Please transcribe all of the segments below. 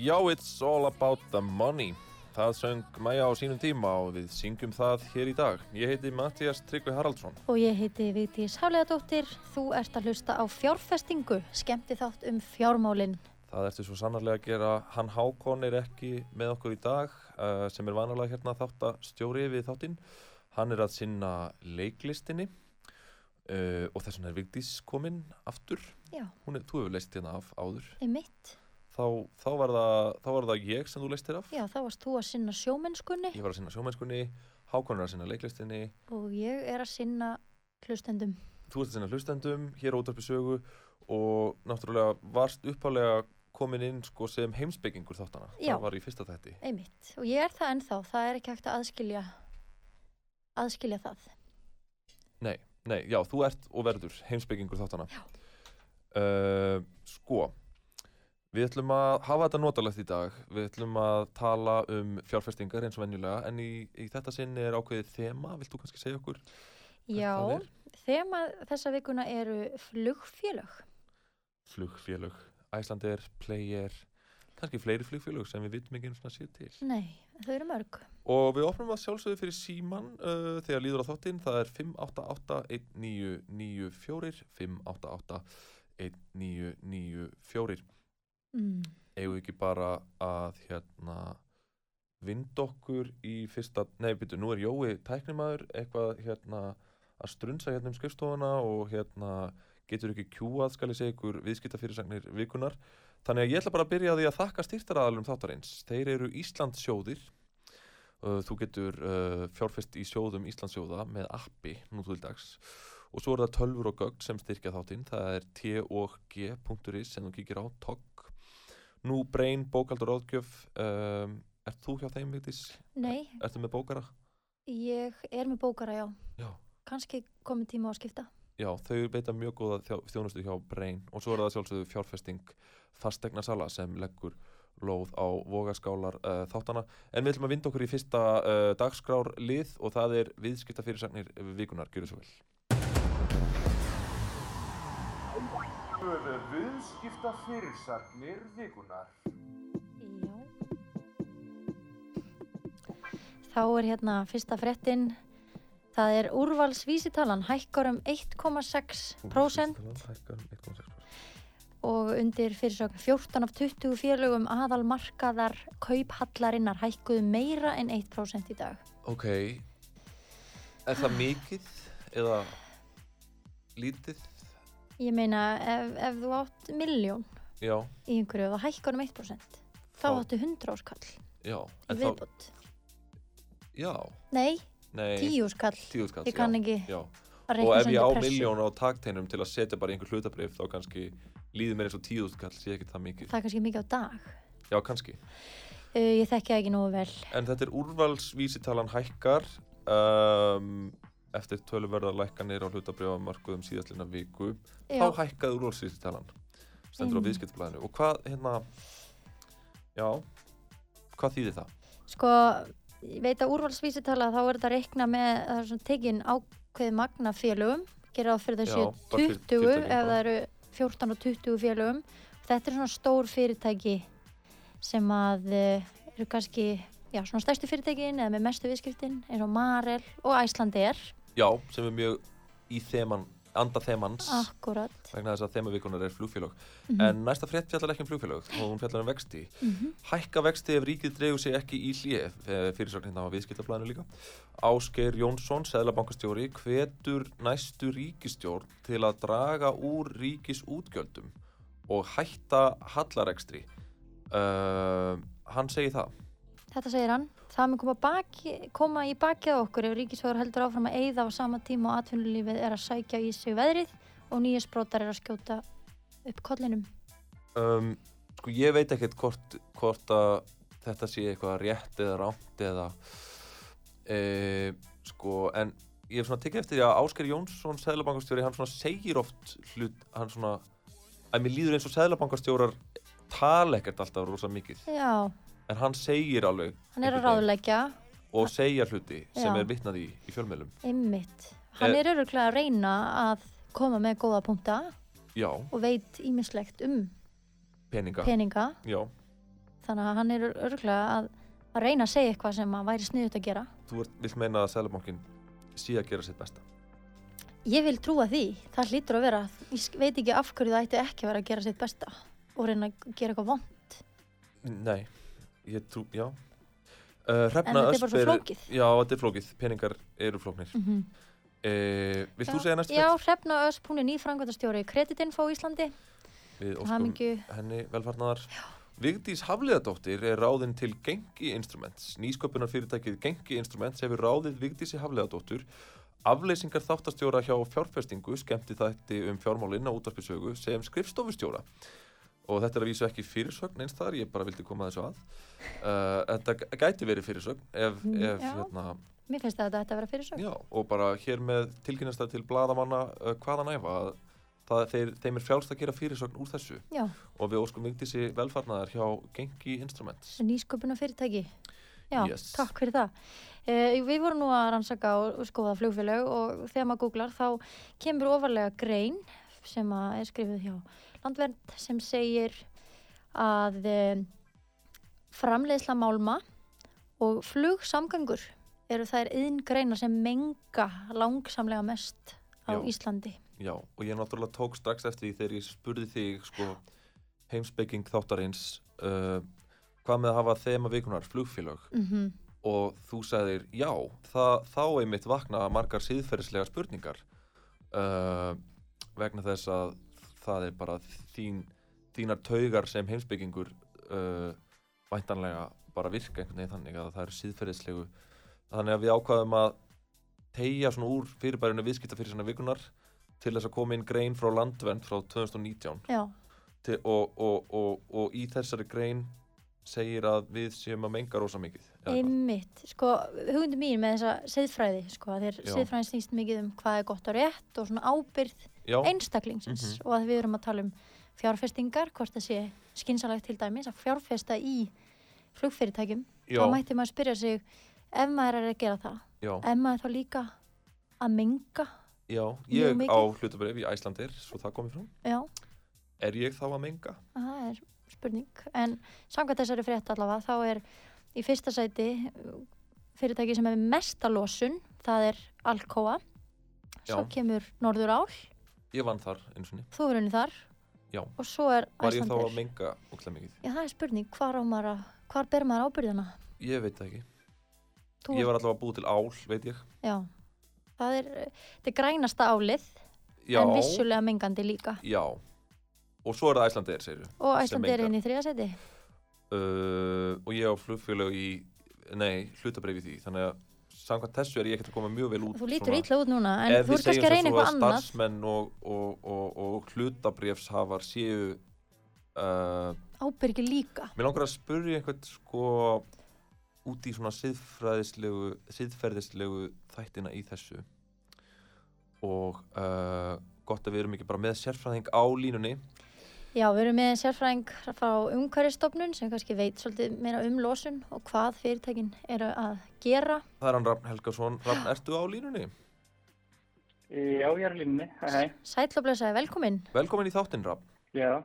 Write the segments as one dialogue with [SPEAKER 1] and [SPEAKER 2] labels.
[SPEAKER 1] Já, it's all about the money. Það söng Maja á sínum tíma og við syngjum það hér í dag. Ég heiti Mattias Tryggvi Haraldsson.
[SPEAKER 2] Og ég heiti Vigdís Háleðadóttir, þú ert að hlusta á fjárfestingu, skemmti þátt um fjármálinn.
[SPEAKER 1] Það ertu svo sannarlega að gera, hann Hákon er ekki með okkur í dag, uh, sem er vanalega hérna þáttastjóri við þáttinn. Hann er að sinna leiklistinni uh, og þess vegna er Vigdís kominn aftur.
[SPEAKER 2] Já,
[SPEAKER 1] er, þú hefur leist hérna af áður.
[SPEAKER 2] er mitt.
[SPEAKER 1] Þá, þá, var það, þá var það ég sem þú leist þér af.
[SPEAKER 2] Já, þá varst þú að sinna sjómennskunni
[SPEAKER 1] Ég var að sinna sjómennskunni, Hákon er að sinna leiklistinni,
[SPEAKER 2] og ég er að sinna hlustendum.
[SPEAKER 1] þú ert að sinna hlustendum hér á útarpi sögu og náttúrulega varst uppalega komin inn sko sem heimsbyggingur þáttana.
[SPEAKER 2] Já.
[SPEAKER 1] Það var í fyrsta þætti.
[SPEAKER 2] Einmitt. Og ég er það ennþá, það er ekki hægt að aðskilja, aðskilja það.
[SPEAKER 1] Nei, nei, já, þú ert og verður heimsbyggingur þáttana.
[SPEAKER 2] Já.
[SPEAKER 1] Uh, sko, við ætlum að hafa þetta notalegt í dag. Við ætlum að tala um fjárfestingar eins og venjulega, en í, í þetta sinni er ákveðið þema. Vilt þú kannski segja okkur?
[SPEAKER 2] Já, þema þessa vikuna eru flugfélög.
[SPEAKER 1] Flugfélög, Æslandir, Player, kannski fleiri flugfélög sem við vitum ekki einu svona sér til.
[SPEAKER 2] Nei, þau eru mörg.
[SPEAKER 1] Og við opnum að sjálfsögðu fyrir síman uh, þegar líður á þáttinn. Það er 588-1994, 588-1994.
[SPEAKER 2] Mm.
[SPEAKER 1] Eigum við ekki bara að hérna vind okkur í fyrsta, nei byrju, nú er Jói tæknimaður eitthvað hérna að strunsa hérna um skrifstofuna og hérna getur ekki kjúað skal ég segja ykkur viðskiptafyrirsagnir vikunar. Þannig að ég ætla bara að byrja á því að þakka styrtaraðalum þáttarins. Þeir eru Íslandsjóðir Uh, þú getur uh, fjárfest í sjóðum Íslandsjóða með appi nú til dags og svo er það tölfur og gögn sem styrkja þáttinn það er t-og-g.is sem þú kíkir á TOG nú Brain, bókaldur ráðgjöf um, Ert þú hjá þeim, Vigdís?
[SPEAKER 2] Nei,
[SPEAKER 1] Ertu með bókara?
[SPEAKER 2] ég er með bókara, já.
[SPEAKER 1] Já.
[SPEAKER 2] Kannski komið tíma á að skipta.
[SPEAKER 1] Já, þau beita mjög góða þjó, þjónustu hjá Brain og svo er það sjálfsögðu fjárfesting fastegna sala sem leggur lóð á vogaskálar uh, þáttana en við ætlum að vinda okkur í fyrsta uh, dagskrár lið og það er viðskiptafyrirsagnir vikunar, gjör svo vel
[SPEAKER 3] Viðskipta fyrirsagnir vikunar.
[SPEAKER 2] Já. Þá er hérna fyrsta fréttin. Það er úrvalsvísitalan hækkar um 1,6%
[SPEAKER 1] Hækkar um 1,6%.
[SPEAKER 2] og undir fyrirsögn 14 af 20 félögum aðalmarkaðar kauphallarinnar hækkuðu meira en 1% í dag.
[SPEAKER 1] Ok, er það mikið eða lítið?
[SPEAKER 2] Ég meina ef, ef þú átt miljón
[SPEAKER 1] Já,
[SPEAKER 2] í einhverju og það hækkar um 1% þá
[SPEAKER 1] Þá-
[SPEAKER 2] áttu 100 áskall
[SPEAKER 1] já,
[SPEAKER 2] í
[SPEAKER 1] en þá,
[SPEAKER 2] viðbútt.
[SPEAKER 1] já,
[SPEAKER 2] Nei,
[SPEAKER 1] nei,
[SPEAKER 2] 10 áskall.
[SPEAKER 1] tíu skall,
[SPEAKER 2] Ég kann ekki
[SPEAKER 1] já.
[SPEAKER 2] að
[SPEAKER 1] Og
[SPEAKER 2] reikna
[SPEAKER 1] ef ég á
[SPEAKER 2] undir pressu.
[SPEAKER 1] miljón á takteinum til að setja bara í einhver hlutabrif þá kannski líður mér eins og tíu skall sé ekki það mikið.
[SPEAKER 2] Það er kannski mikið á dag.
[SPEAKER 1] Já, kannski.
[SPEAKER 2] Uh, ég þekki það ekki nógu vel.
[SPEAKER 1] En þetta er úrvalsvísitalan hækkar um, eftir töluverðar lækkanir á hlutabrifamarkuðum síðastlina viku.
[SPEAKER 2] Já,
[SPEAKER 1] Þá hækkaði úrvalsvísitalan. Stendur á
[SPEAKER 2] Mm.
[SPEAKER 1] viðskiptablaðinu. Og hvað, hérna, já, hvað þýðir það?
[SPEAKER 2] sko, ég veit að úrvalsvísitala þá er þetta að reikna með það er svona tekin ákveði magna félögum gera á fyrir þessu
[SPEAKER 1] bara fyr-
[SPEAKER 2] 20
[SPEAKER 1] fyrirtækin
[SPEAKER 2] ef það eru 14 og 20 félögum þetta er svona stór fyrirtæki sem að eh, eru kannski já, svona stærstu fyrirtækin eða með mestu viðskiptin eins og Marel og Æslandi er
[SPEAKER 1] Já, sem er mjög í þeman anda þemans.
[SPEAKER 2] Akkurat
[SPEAKER 1] vegna þess að þemavíkunar er flugfélög.
[SPEAKER 2] Mhm.
[SPEAKER 1] en næsta frétt fjallar ekki um flugfélög og hún fjallar um vexti.
[SPEAKER 2] Mhm.
[SPEAKER 1] hækka vexti ef ríkið dregur sig ekki í hlið fyrirsögn hérna á viðskiptablaðinu líka. Ásgeir Jónsson, seðlabankastjóri hvetur næstu ríkistjórn til að draga úr ríkisútgjöldum og hætta hallarekstri. Uh, hann segir það.
[SPEAKER 2] Þetta segir hann. Það mun koma, baki, koma í bakið okkur ef ríkisfjóður heldur áfram að eyða á sama tíma og atvinnulífið er að sækja í sig veðrið og nýja sprótar er að skjóta upp kollinum.
[SPEAKER 1] um, sko ég veit ekkert hvort, hvort að þetta sé eitthvað rétt eða rámt eða e, sko en ég hef svona tekið eftir því að Ásker Jónsson seðlabankastjóri, hann svona segir oft hlut, hann svona að mér líður eins og seðlabankastjórar tala ekkert alltaf rosa mikið
[SPEAKER 2] Já,
[SPEAKER 1] en hann segir alveg
[SPEAKER 2] hann er að ráðleggja,
[SPEAKER 1] og segja hluti sem
[SPEAKER 2] Já.
[SPEAKER 1] er vitnað í í fjölmiðlum
[SPEAKER 2] ymmit. Hann
[SPEAKER 1] Eh.
[SPEAKER 2] er öruglega að reyna að koma með góða punkta
[SPEAKER 1] já,
[SPEAKER 2] og veit ímislegt um
[SPEAKER 1] peninga,
[SPEAKER 2] peninga. Þannig að hann er öruglega að, að reyna að segja eitthvað sem að væri sniðut að gera.
[SPEAKER 1] þú vilt meina að seðlabankin sé að gera sitt besta
[SPEAKER 2] Ég vil trúa því. Það hlýtur að vera. Ég veit ekki af hverju það ætti ekki að vera að gera sitt besta og reyna að gera eitthvað vond.
[SPEAKER 1] nei, ég trú, já. Uh,
[SPEAKER 2] En
[SPEAKER 1] Hrefna
[SPEAKER 2] þetta er bara svo
[SPEAKER 1] Ösp
[SPEAKER 2] flókið.
[SPEAKER 1] Já, þetta er flókið, peningar eru flóknir.
[SPEAKER 2] Mm -hmm.
[SPEAKER 1] uh, Vilt þú segja næstu
[SPEAKER 2] Já, Hrefna Ösp, hún er nýfrangvæntastjóri Kreditinfo í Íslandi.
[SPEAKER 1] Við óskum
[SPEAKER 2] Hamingju.
[SPEAKER 1] henni velfarnaðar. Vigdís Hafliðadóttir er ráðin til Gengi Instruments. Nýsköpunar fyrirtækið Gengi Instruments hefur ráðið Vigdísi Hafliðadóttur. Afleysingar þáttastjóra hjá fjárfestingu skemmti þætti um fjármálinn á útvarpisögu sem skrifstofustjóra og þetta er að vísu ekki fyrirsögn eins þar, ég bara vildi koma þessu að uh, þetta gæti verið fyrirsögn ef,
[SPEAKER 2] Mm,
[SPEAKER 1] ef hérna,
[SPEAKER 2] Mér finnst að þetta að vera fyrir sög.
[SPEAKER 1] Já, og bara hér með tilkynnast til bladamanna uh, hvaðan æfa að það, þeir, þeim er frjálst að gera fyrirsögn úr þessu
[SPEAKER 2] Já,
[SPEAKER 1] og við óskum Vigdísi velfarnaðar hjá Gengi Instruments
[SPEAKER 2] nýsköpuna fyrirtæki. Já,
[SPEAKER 1] Yes.
[SPEAKER 2] takk fyrir það. Uh, við vorum nú að rannsaka og og skoða flugfélög og þegar maður googlar þá kemur ofarlega grein sem er skrifið hjá Landvernd sem segir að um, framleiðsla málma og flugsamgangur eru þær yðngreinar sem menga langsamlega mest á
[SPEAKER 1] Já.
[SPEAKER 2] Íslandi.
[SPEAKER 1] Já, og ég náttúrulega tók strax eftir því þegar ég spurði þig sko, heimsbygging þáttarins uh, hvað með að hafa þema vikunar flugfélög
[SPEAKER 2] Mm
[SPEAKER 1] og þú sagðir já, það, þá einmitt vakna margar síðferðislega spurningar uh, vegna þess að það er bara þín, þínar taugar sem heimsbyggingur uh, væntanlega bara virka einhvern veginn þannig að það eru síðferðislegu þannig að við ákvaðum að tegja svona úr fyrirbærinu viðskipta fyrir svona vikunar til þess að koma inn grein frá landvernd frá 2019
[SPEAKER 2] Já,
[SPEAKER 1] til, og, og, og, og í þessari grein segir að við séum að menga rosa mikið
[SPEAKER 2] einmitt. Sko, hugmyndi mín með þessa siðfræði, sko,
[SPEAKER 1] Já.
[SPEAKER 2] siðfræðin snýst mikið um hvað er gott og rétt og svona ábyrð
[SPEAKER 1] Já,
[SPEAKER 2] einstaklingsins
[SPEAKER 1] Mhm.
[SPEAKER 2] og að við erum að tala um fjárfestingar, hvort það sé skynsalegt til dæmis að fjárfesta í flugfyrirtækjum,
[SPEAKER 1] já,
[SPEAKER 2] þá mætti maður spyrja sig ef maður er að gera það,
[SPEAKER 1] já,
[SPEAKER 2] ef maður þá líka að menga,
[SPEAKER 1] já, ég á hlutabrif í Æslandir, svo það komið fram
[SPEAKER 2] já,
[SPEAKER 1] Er ég þá að menga?
[SPEAKER 2] það er spurning. En samkvæmt þessari frétt allavega þá er í fyrsta sæti fyrirtæki sem hefur mesta losun það er Alcoa. Svo
[SPEAKER 1] Já.
[SPEAKER 2] kemur Norður Ál.
[SPEAKER 1] Ég vann þar eins og niður
[SPEAKER 2] þú er unni þar.
[SPEAKER 1] Já.
[SPEAKER 2] og svo er
[SPEAKER 1] Var ég þá
[SPEAKER 2] Icelandair.
[SPEAKER 1] að menga ógæðlega mikið?
[SPEAKER 2] Já, það er spurning, hvar á maður að, hvar ber maður ábyrðina?
[SPEAKER 1] Ég veit það ekki.
[SPEAKER 2] Þú,
[SPEAKER 1] Ég var allavega búið til ál, veit ég.
[SPEAKER 2] Já, það er, þetta er grænasta álið,
[SPEAKER 1] Já,
[SPEAKER 2] en vissulega mengandi líka.
[SPEAKER 1] já Og svo er það Æslandir, segir
[SPEAKER 2] Og
[SPEAKER 1] Sem
[SPEAKER 2] Æslandi er inn í þriðasæti.
[SPEAKER 1] uh, Og ég á flugfélög í Nei, hlutabrif í því Þannig að samkvæmt þessu er ég ekkert að koma mjög vel út
[SPEAKER 2] Þú lítur illa út núna, en
[SPEAKER 1] Ef
[SPEAKER 2] þú
[SPEAKER 1] við
[SPEAKER 2] ert kannski
[SPEAKER 1] segjum
[SPEAKER 2] að reyna
[SPEAKER 1] svo
[SPEAKER 2] eitthvað annað.
[SPEAKER 1] starfsmenn og, og, og, og hlutabrifshafar séu uh,
[SPEAKER 2] Ábyrgi líka.
[SPEAKER 1] Mér langar að spurja einhvern sko út í svona siðfræðislegu, siðferðislegu þættina í þessu og uh, gott að við erum ekki bara með sérfræðing á línunni
[SPEAKER 2] Já, við erum með sérfræðing frá umhverfistofnun sem kannski veit svolítið meira um losun og hvað fyrirtækin eru að gera.
[SPEAKER 1] Það er hann Rafn Helgason Rafn, ertu á línunni?
[SPEAKER 4] Já, ég er á línunni.
[SPEAKER 2] Og blessaði, velkomin.
[SPEAKER 1] Velkomin í þáttinn Rafn
[SPEAKER 4] Já.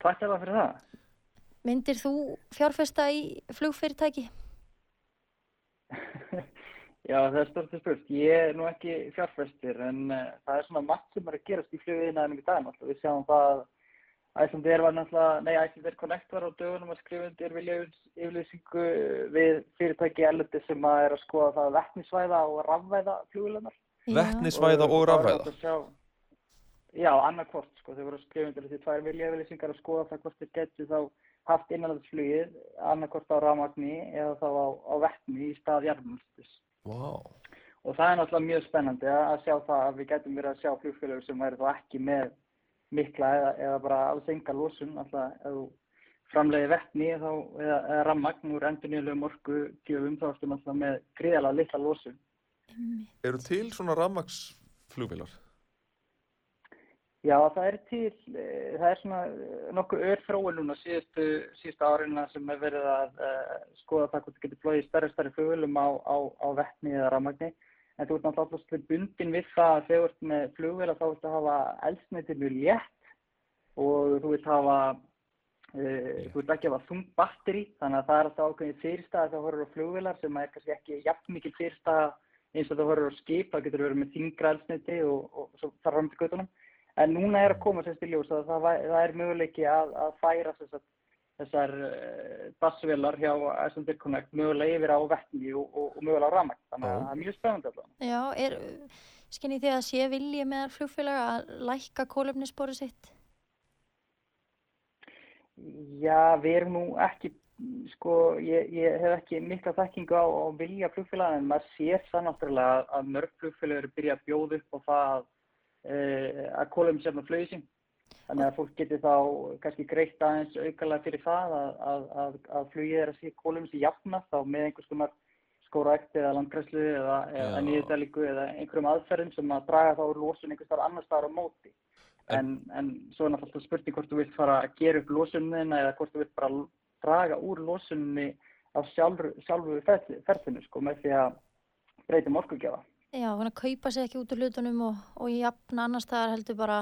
[SPEAKER 4] Takk alveg fyrir það.
[SPEAKER 2] Myndir þú fjárfesta í flugfyrirtæki?
[SPEAKER 4] Já, það er stort spurt. Ég er nú ekki fjárfæstir en uh, það er svona margt sem er að gerast í flugiðinaðinum í dag náttúrulega. Við sjáum það að Icelandair var náttúrulega, nei, Icelandair Connect var á dögunum að skrifa undir vilja yfirlýsingu við fyrirtæki erlendi sem að er að skoða það að vettnisvæða og rafvæða flugilunar.
[SPEAKER 2] Já.
[SPEAKER 1] Vetnisvæða og rafvæða
[SPEAKER 4] Sjá, já, annarkvort, sko, þau voru að skrifa undir þessi tvær vilja yfirlýsingar að skoða það hvort þeir geti þá haft innanlandsflugið annarkvort á rafmagni eða þá á, á vettni í stað jarðmjöstis.
[SPEAKER 1] Vá,
[SPEAKER 4] Og það er náttúrulega mjög spennandi að sjá það að við getum verið að sjá flugfélög sem væri þá ekki með mikla eða, eða bara alls enga losun, alltaf ef þú framleiði vettni þá, eða, eða rammagn úr endurnýjulegum orku gjöfum þá ertu náttúrulega með gríðalega litla losun.
[SPEAKER 1] eru til svona rafmagsflugvélar?
[SPEAKER 4] Já, það er til, eh, það er svona eh, nokkur ör þróun núna síðustu, síðustu árina sem er verið að uh, skoða það hvort það getur flóið stærri stærri flugvélum á, á, á vettni eða rammagni. En þú ert náttúrulega alltaf bundin við það að þegar þú ert með flugvél þá ert að hafa eldsneiti mjög létt og þú vilt hafa, uh, þú vilt ekki hafa þung batteri þannig að það er alltaf ákveðin fyrirstæða þegar þú horfur á flugvélar sem er kannski ekki jafn mikil fyrirstæða eins og þú horfur á skip, það getur verið með þingra eldsneiti og, og svo þarf fram til göttunum. En núna er að koma sérst í ljós að það, það er möguleiki að, að færa þessar, þessar uh, bassvélar hjá Icelandair Connect mögulega yfir á vettni og, og, og mögulega á rafmagn. Þannig að það er mjög spennandi allavega.
[SPEAKER 2] Já, er, skynni því að sé vilji meðal flugfélaga að lækka kólefnisbóri sitt?
[SPEAKER 4] Já, við erum nú ekki, sko, ég, ég hef ekki mikla þekkingu á, á vilja flugfélaga en maður sér það náttúrulega að- að mörg flugfélag eru byrjað að bjóða upp á það að, uh, að sérna flögi sín. Þannig að fólk geti þá kannski greitt aðeins aukalega fyrir það að, að, að, að flugið er að sé kólum sér jafna þá með einhvers konar skóraækt eða landgræslu eða, eða
[SPEAKER 1] Já.
[SPEAKER 4] nýðdælingu eða einhverjum aðferðum sem að draga þá úr losun einhvers þar annar staðar á móti. En, en svo er náttúrulega spurning hvort þú vilt fara að gera upp losunina eða hvort þú vilt bara draga úr losunni á sjálfu ferli- ferlinu sko með því að breyta um orkugjafa.
[SPEAKER 2] Já, hann að kaupa sig ekki út úr hlutunum og, og jafna annars staðar heldur bara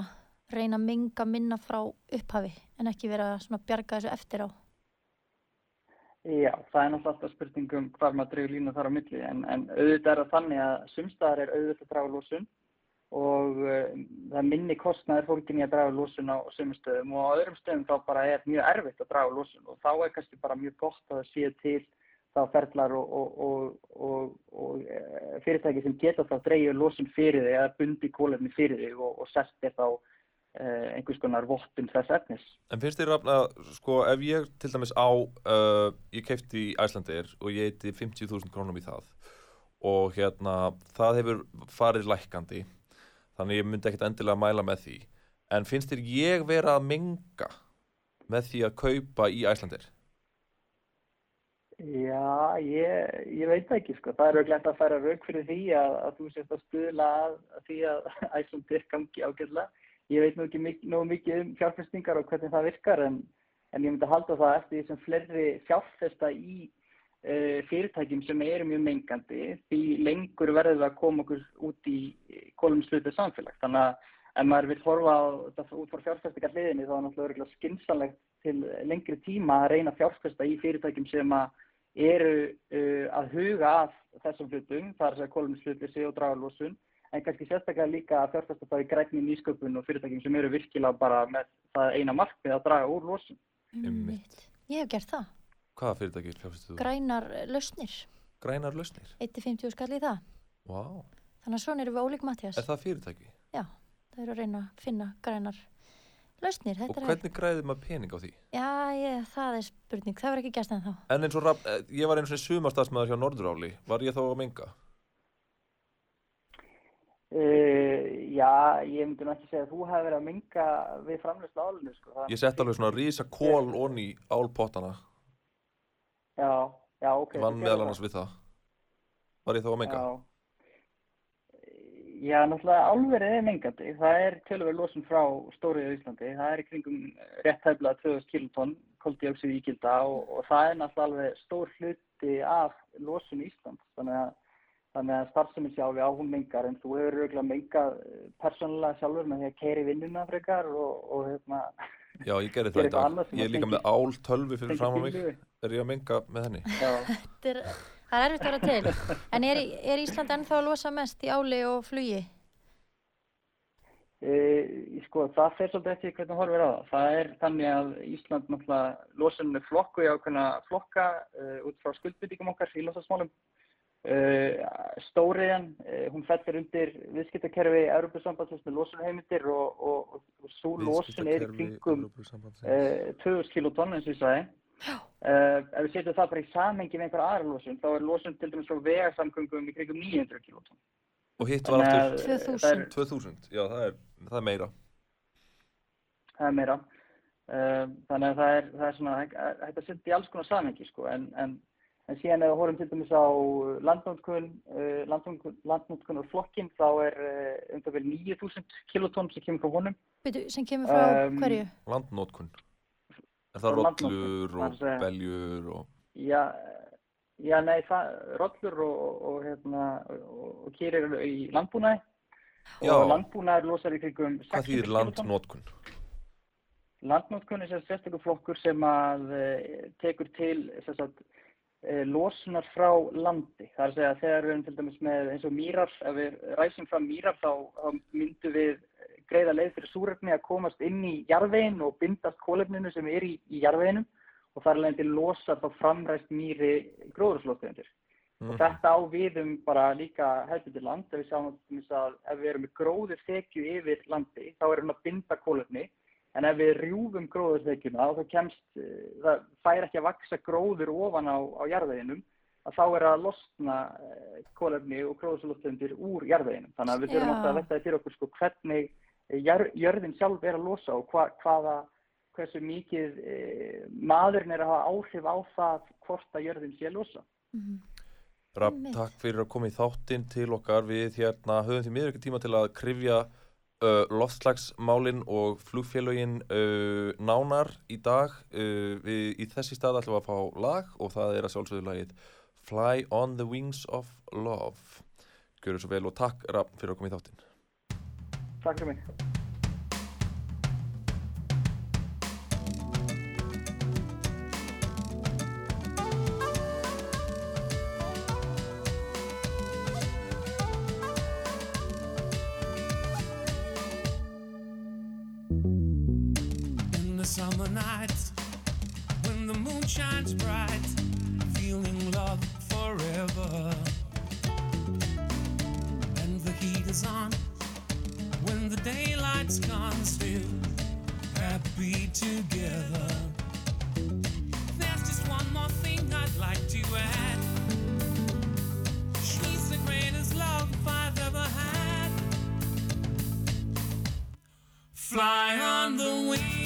[SPEAKER 2] reyna að minga minna frá upphafi en ekki vera að bjarga þessu eftir á.
[SPEAKER 4] Já, það er náttúrulega alltaf spurning um hvar maður dregur línu þar á milli en, en auðvitað er það þannig að sumstaðar er auðvitað að draga úr losun og uh, það minni kostnaður fólkin í að draga úr losun á sumum stöðum og á öðrum stöðum þá bara er mjög erfitt að draga úr losun og þá er kannski bara mjög gott að það séu til þá ferlar og, og, og, og, uh, fyrirtæki sem geta þá dreigja úr losun fyrir þig eða bundi kólefni fyrir þig og, sest þér þá einhvers konar vottun þess efnis.
[SPEAKER 1] En finnst þér rafna, sko, ef ég til dæmis á, uh, ég keipti í Æslandir og ég eiti 50.000 krónum í það og hérna, það hefur farið lækkandi, þannig ég myndi ekkert endilega mæla með því. En finnst þér ég vera að menga með því að kaupa í Æslandir?
[SPEAKER 4] Já, ég, ég veit ekki sko. Það er auðvitað að færa rauk fyrir því að, að þú sést að stuðla að, að því að Æslandir gangi ágætlega. Ég veit nú ekki mik nógu mikið um fjárfestingar og hvernig það virkar en, en ég myndi halda það eftir því sem fleiri fjárfesta í uh, fyrirtækjum sem eru mjög mengandi því lengur verður við að koma okkur út í kolumslutu samfélag. Þannig að ef maður vil horfa á þetta út frá fjárfestingar hliðinni þá er náttúrulega örugglega skynsamlegt til lengri tíma að reyna að fjárfesta í fyrirtækjum sem að eru uh, að huga að þessum hlutum, það að segja kolumnslutleysi og dragalósun, en kannski sérstaklega líka að fjárfesta þá í grænni nýsköpun og fyrirtækjum sem eru virkilega bara með það eina markmið að draga úr losun.
[SPEAKER 1] Einmitt.
[SPEAKER 2] Ég hef gert það.
[SPEAKER 1] Hvaða fyrirtæki fjárfæstu þú?
[SPEAKER 2] Grænar lausnir.
[SPEAKER 1] Grænar lausnir?
[SPEAKER 2] 1-50 skall í það.
[SPEAKER 1] Vá,
[SPEAKER 2] Þannig að svona erum við ólík Mattias.
[SPEAKER 1] er það fyrirtæki?
[SPEAKER 2] Já, það eru að reyna að finna grænar lausnir.
[SPEAKER 1] Og
[SPEAKER 2] Þetta er
[SPEAKER 1] hvernig græðir maður pening á því?
[SPEAKER 2] Já, ég, það er spurning. Það verður ekki gæst en þá.
[SPEAKER 1] En eins og eh, ég var einu svona sumarstadsmaður hjá Norduráli, var ég þá að menga?
[SPEAKER 4] Uh, já, ég myndi nú ekki segja að þú hefði verið að minga við framlöslu álinu, sko.
[SPEAKER 1] Ég sett alveg svona rísa kól onni í álpottana,
[SPEAKER 4] Já, já, ok.
[SPEAKER 1] vann meðal annars við það. Var ég þá að menga?
[SPEAKER 4] Já. Já, náttúrulega álverið er mengandi. Það er tölver losun frá stóriðu í Íslandi. Það er í kringum rétt hæfla 2000 kilotonn koldioxid ígilda og, og það er náttúrulega alveg stór hluti af losun Íslands. Þannig að, þannig að starfsemi sjálfi á hún mengar en þú hefur auðvitað mengað persónulega sjálfur með því að keiri vinnuna frekar og, og hérna,
[SPEAKER 1] Já, ég gerði það í dag. Ég er líka með ál tölvi fyrir fram á mig. Er ég að menga með henni?
[SPEAKER 4] Já,
[SPEAKER 2] Þetta er Það er erfitt að vera til. En er, er Ísland ennþá að losa mest í áli og flugi?
[SPEAKER 4] E, sko, það fer svolítið eftir hvernig þú horfir á það. Það er þannig að Ísland náttúrulega losunum er flokku í ákveðna flokka uh, út frá skuldbyttingum okkar í losasmálum. Uh, stóriðan, uh, hún fellur undir viðskiptakerfi Európusambandsins með losunheimildir og, og, og, og svo losun er í kringum uh, 2000 kilotonn eins og ég sagði. Uh, ef við setjum það bara í samhengi með einhverja aðra losun, þá er losun til dæmis frá vegarsamgöngum í kringum 900 kilotonn.
[SPEAKER 1] Og hitt var aftur
[SPEAKER 4] eh,
[SPEAKER 2] 2000.
[SPEAKER 4] það er-
[SPEAKER 1] 2000, já það er, það er meira.
[SPEAKER 4] það er meira. Uh, þannig að það er, það er svona, hægt hægt að setja í alls konar samhengi, sko, en, en, en síðan ef við horfum til dæmis á landnótkun, uh, landnótkun, landnótkun og flokkin, þá er uh, um það vel 9000 kilotonn sem kemur frá honum.
[SPEAKER 2] Byrju, sem kemur frá
[SPEAKER 4] Um,
[SPEAKER 2] hverju?
[SPEAKER 1] Landnótkun. Er það rollur
[SPEAKER 4] er
[SPEAKER 1] og beljur og...
[SPEAKER 4] Já, já, nei, það, rollur og, og, og, hérna, og, og kýrir í landbúnaði
[SPEAKER 1] Já.
[SPEAKER 4] og landbúnaður losar í kringum 600
[SPEAKER 1] Hvað þýðir landnótkun?
[SPEAKER 4] Landnotkun er sérstaklega flokkur sem að tekur til sem sagt, e, losunar frá landi. Það er að segja að þegar við erum til dæmis með eins og mýrar, ef við ræsum fram mýrar þá, þá myndum við greiða leið fyrir súrefni að komast inn í jarðveginn og bindast kólefninu sem er í, í jarðveginum og þar leðandi losa þá framræst mýri gróðurslóttegundir.
[SPEAKER 1] Mhm.
[SPEAKER 4] Og þetta á við um bara líka hefðbundir land, ef við sjáum til að ef við erum með gróður þekju yfir landi, þá erum við að binda kólefni, en ef við rjúfum gróður þekjuna, þá kemst, eh, það fær ekki að vaksa gróður ofan á, á jarðveginum, að þá er að losna eh, kólefni og gróðurslóttundir úr jarðveginum. Þannig að við þurfum alltaf að velta fyrir okkur sko hvernig eh, jör, jörðin sjálf er að losa og hva, hvaða, hversu mikið e, maðurinn er að hafa áhrif á það hvort að jörðin sé að losa.
[SPEAKER 2] Mhm.
[SPEAKER 1] Rapp,
[SPEAKER 2] Einmitt.
[SPEAKER 1] takk fyrir að koma í þáttinn til okkar. Við hérna höfum því miður ekki tíma til að krifja uh, loftslagsmálin og flugfélögin uh, nánar í dag. Uh, við í þessi stað ætlum við að fá lag og það er að sjálfsögðu lagið Fly on the Wings of Love. Gjörðu svo vel og takk Rapp fyrir að koma í þáttinn.
[SPEAKER 4] Takk fyrir mig.
[SPEAKER 5] Fly on the wings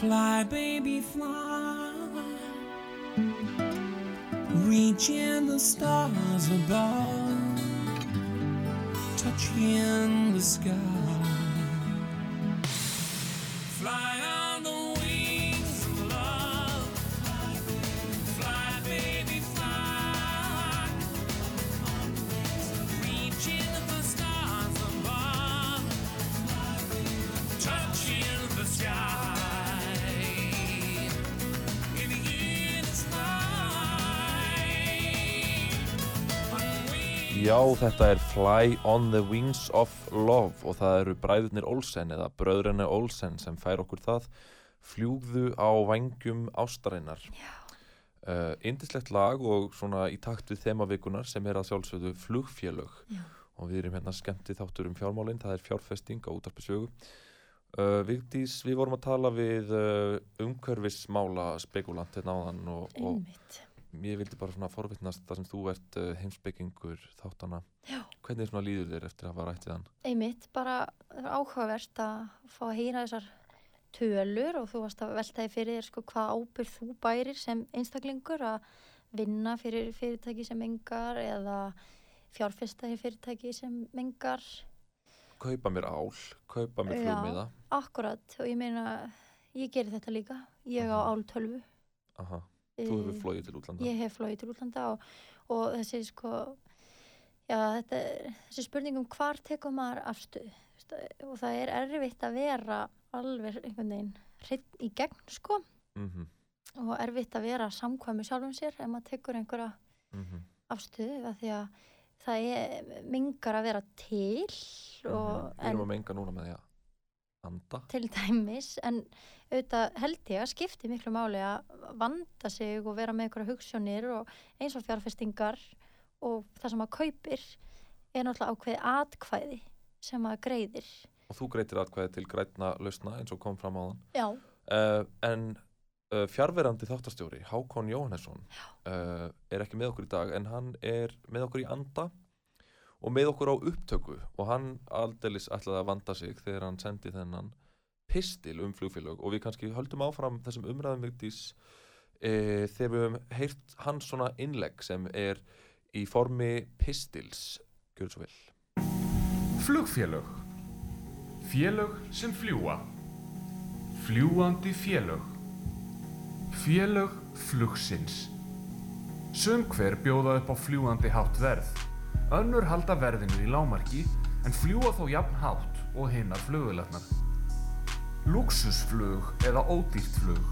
[SPEAKER 5] Fly, baby, fly. Reaching the stars above. Touching the sky.
[SPEAKER 1] Þetta er Fly on the Wings of Love og það eru bræðurnir Olsen eða bröðrenni Olsen sem fær okkur það fljúgðu á vangjum ástarinnar. Uh, indislegt lag og svona í takt við þemavikunar sem er að sjálfsögðu flugfélög
[SPEAKER 2] Já.
[SPEAKER 1] og við erum hérna skemmti þáttur um fjármálinn, það er fjárfesting á útarpisögu. Uh, Vigdís, við vorum að tala við uh, umhverfismála spekulant hérna áðan og, og
[SPEAKER 2] Einmitt.
[SPEAKER 1] Ég vildi bara svona forvittnast þar sem þú ert uh, heimspekingur þáttana.
[SPEAKER 2] Já.
[SPEAKER 1] Hvernig svona líður þér eftir að hafa rættið hann?
[SPEAKER 2] Einmitt, bara það er áhugavert að fá að heyra þessar tölur og þú varst að velta því fyrir þér sko hvað ábyrð þú bærir sem einstaklingur að vinna fyrir fyrirtæki sem mengar eða fjárfesta í fyrirtæki sem mengar
[SPEAKER 1] Kaupa mér ál, kaupa mér
[SPEAKER 2] Já.
[SPEAKER 1] flugmiða.
[SPEAKER 2] akkurat og ég meina ég geri þetta líka, ég á
[SPEAKER 1] Mhm.
[SPEAKER 2] áltölvu
[SPEAKER 1] Aha, þú hefur flóið til útlanda.
[SPEAKER 2] Ég hef flóið til útlanda og, og þessi sko já, þetta, þessi spurning um hvar tekur maður afstuð veist, og það er erfitt að vera alveg einhvern veginn hreinn í gegn sko
[SPEAKER 1] Mm
[SPEAKER 2] og erfitt að vera samkvæmi sjálfum sér ef maður tekur einhverja
[SPEAKER 1] mhm,
[SPEAKER 2] afstuð af því að það er mingar að vera til og
[SPEAKER 1] mhm. Við erum að menga núna með því að anda.
[SPEAKER 2] til dæmis en auðvitað held ég að skipti miklu máli að vanda sig og vera með einhverja hugssjónir og eins og fjárfestingar og það sem maður kaupir er náttúrulega ákveði atkvæði sem maður greiðir.
[SPEAKER 1] Og þú greitir atkvæði til grænna lausna eins og kom fram á þann.
[SPEAKER 2] já,
[SPEAKER 1] Uh, en uh, fjárverandi þáttastjóri, Hákon Jóhannesson, uh, er ekki með okkur í dag en hann er með okkur í anda og með okkur á upptöku. Og hann aldeilis ætlaði að vanda sig þegar hann sendi þennan pistil um flugfélög og við kannski höldum áfram þessum umræðum Vigdís e, þegar við höfum heyrt hans svona innlegg sem er í formi pistils gjör svo vel
[SPEAKER 3] Flugfélög. Félög sem fljúa. Fljúandi félög. Félög flugsins. Sum hver bjóða upp á fljúandi hátt verð. Önnur halda verðinu í lámarki en fljúa þó jafn hátt og hinnar flugulegnar. Luxusflug eða ódýrt flug.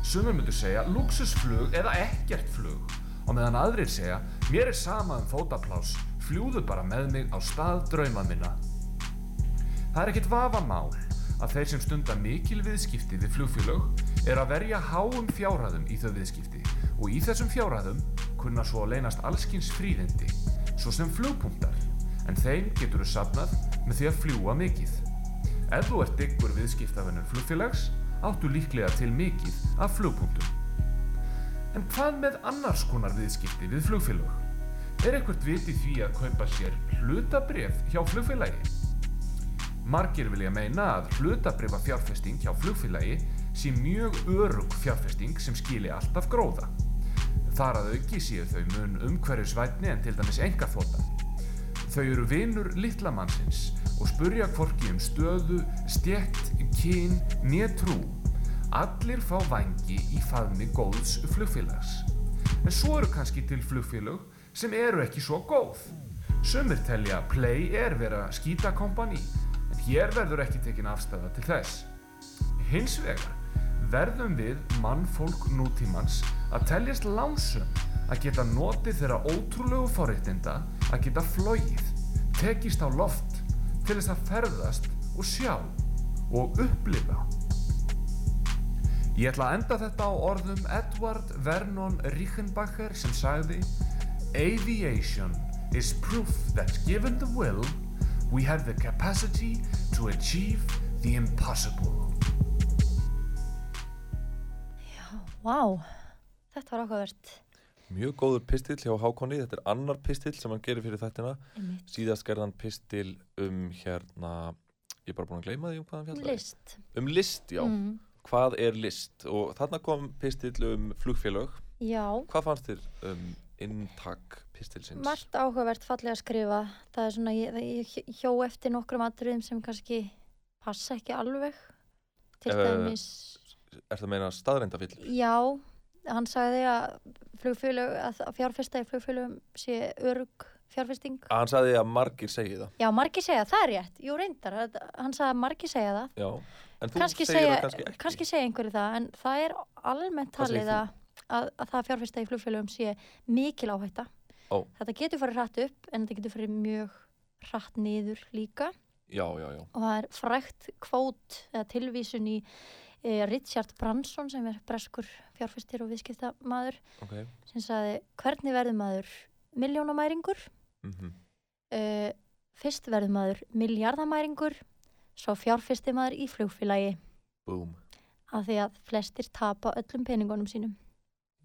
[SPEAKER 3] Sumir myndu segja luxusflug eða ekkert flug og meðan aðrir segja mér er sama um fótaplás, fljúðu bara með mig á stað drauma minna. Það er ekkert vafamál að þeir sem stunda mikil viðskipti við flugfélög er að verja háum fjárhæðum í þau viðskipti og í þessum fjárhæðum kunna svo að leynast allskins fríðindi, svo sem flugpunktar, en þeim getur þú safnað með því að fljúa mikið. Ef þú ert ykkur viðskiptafennur flugfélags, áttu líklega til mikið af flugpunktum. En hvað með annars konar viðskipti við flugfélög? Er eitthvað viti því að kaupa sér hlutabref hjá flugfélagi? Margir vilja meina að hlutabrifa fjárfesting hjá flugfélagi sé mjög örug fjárfesting sem skili alltaf gróða. Þar að auki séu þau mun umhverjusvætni en til dæmis engaþóta. Þau eru vinur litlamannsins og spurja hvorki um stöðu, stjett, kyn, né trú. Allir fá vangi í faðmi góðs flugfélags. En svo eru kannski til flugfélög sem eru ekki svo góð. Sumir telja Play er vera skítakompani, en hér verður ekki tekin afstæða til þess. Hins vegar verðum við mannfólk nútímans að teljast lánsum að geta notið þeirra ótrúlegu forréttinda að geta flogið, tekist á loft til þess að ferðast og sjá og upplifa. Ég ætla að enda þetta á orðum Edward Vernon Reichenbacher sem sagði Aviation is proof that given the will, we have the capacity to achieve the impossible.
[SPEAKER 2] Vá, þetta var áhugavert
[SPEAKER 1] Mjög góður pistill hjá Hákonni, þetta er annar pistill sem hann gerir fyrir þættina.
[SPEAKER 2] Einmitt.
[SPEAKER 1] Síðast gerði hann pistil um hérna, ég er bara búin að gleyma því um hvað hann fjallaði.
[SPEAKER 2] List
[SPEAKER 1] Um list, já.
[SPEAKER 2] mm.
[SPEAKER 1] Hvað er list? Og þarna kom pistill um flugfélög.
[SPEAKER 2] Já,
[SPEAKER 1] Hvað fannst þér um inntak pistilsins?
[SPEAKER 2] margt áhugavert fallega að skrifa það er svona, ég, ég hjó eftir nokkrum atriðum sem kannski passa ekki alveg til
[SPEAKER 1] Eh,
[SPEAKER 2] dæmis
[SPEAKER 1] Er það meina staðreindafill?
[SPEAKER 2] Já, hann sagði að flugfélög, að fjárfesta í flugfélögum sé örug fjárfesting.
[SPEAKER 1] Hann sagði að margir segi það.
[SPEAKER 2] Já, margir segja, það er rétt. Jú, reyndar, hann sagði að margir segja það.
[SPEAKER 1] Já. En þú
[SPEAKER 2] Kannski
[SPEAKER 1] segir það kannski ekki.
[SPEAKER 2] kannski segja einhverju það, en það er almennt talið að, að, að það að fjárfesta í flugfélögum sé mikil áhætta.
[SPEAKER 1] Ó.
[SPEAKER 2] þetta getur farið hratt upp en þetta getur farið mjög hratt niður líka
[SPEAKER 1] Já, já, já.
[SPEAKER 2] og það er frækt kvót eða tilvísun í Richard Branson sem er breskur fjárfæstir og viðskiptamaður
[SPEAKER 1] Ok.
[SPEAKER 2] sem sagði hvernig verður maður miljónamæringur
[SPEAKER 1] Mm
[SPEAKER 2] uh, fyrst verður maður miljardamæringur svo fjárfæstir maður í flugfélagi
[SPEAKER 1] Boom.
[SPEAKER 2] af því að flestir tapa öllum peningunum sínum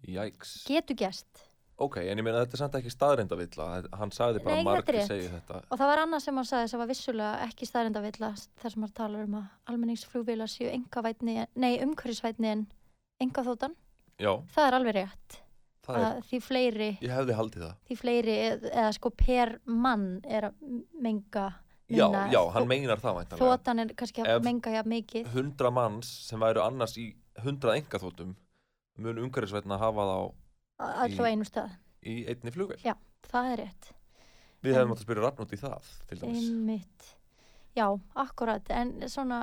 [SPEAKER 1] Jæks.
[SPEAKER 2] getur gæst
[SPEAKER 1] Ok, en ég meina þetta er samt ekki staðrindavilla. Hann sagði bara
[SPEAKER 2] Nei,
[SPEAKER 1] margir segja þetta.
[SPEAKER 2] og það var annað sem hann sagði sem var vissulega ekki staðrindavilla þar sem hann talar um að almenningsflugvélar séu umhverfisvætni en engaþótan,
[SPEAKER 1] Já,
[SPEAKER 2] það er alveg rétt
[SPEAKER 1] það er,
[SPEAKER 2] því fleiri
[SPEAKER 1] ég hefði haldið það.
[SPEAKER 2] því fleiri eð- eða sko per mann er að menga
[SPEAKER 1] Já, já, hann meinar það væntanlega.
[SPEAKER 2] þótan er kannski að
[SPEAKER 1] Ef-
[SPEAKER 2] menga jafn mikið
[SPEAKER 1] Hundra manns sem væru annars í hundrað engaþótum mun umhverfisvætna hafa þá
[SPEAKER 2] allu á einu stað,
[SPEAKER 1] í einni flugvél.
[SPEAKER 2] Já. það er rétt
[SPEAKER 1] Við hefðum átt að spyrja rann út í það, til dæmis.
[SPEAKER 2] einmitt já, akkurat, en svona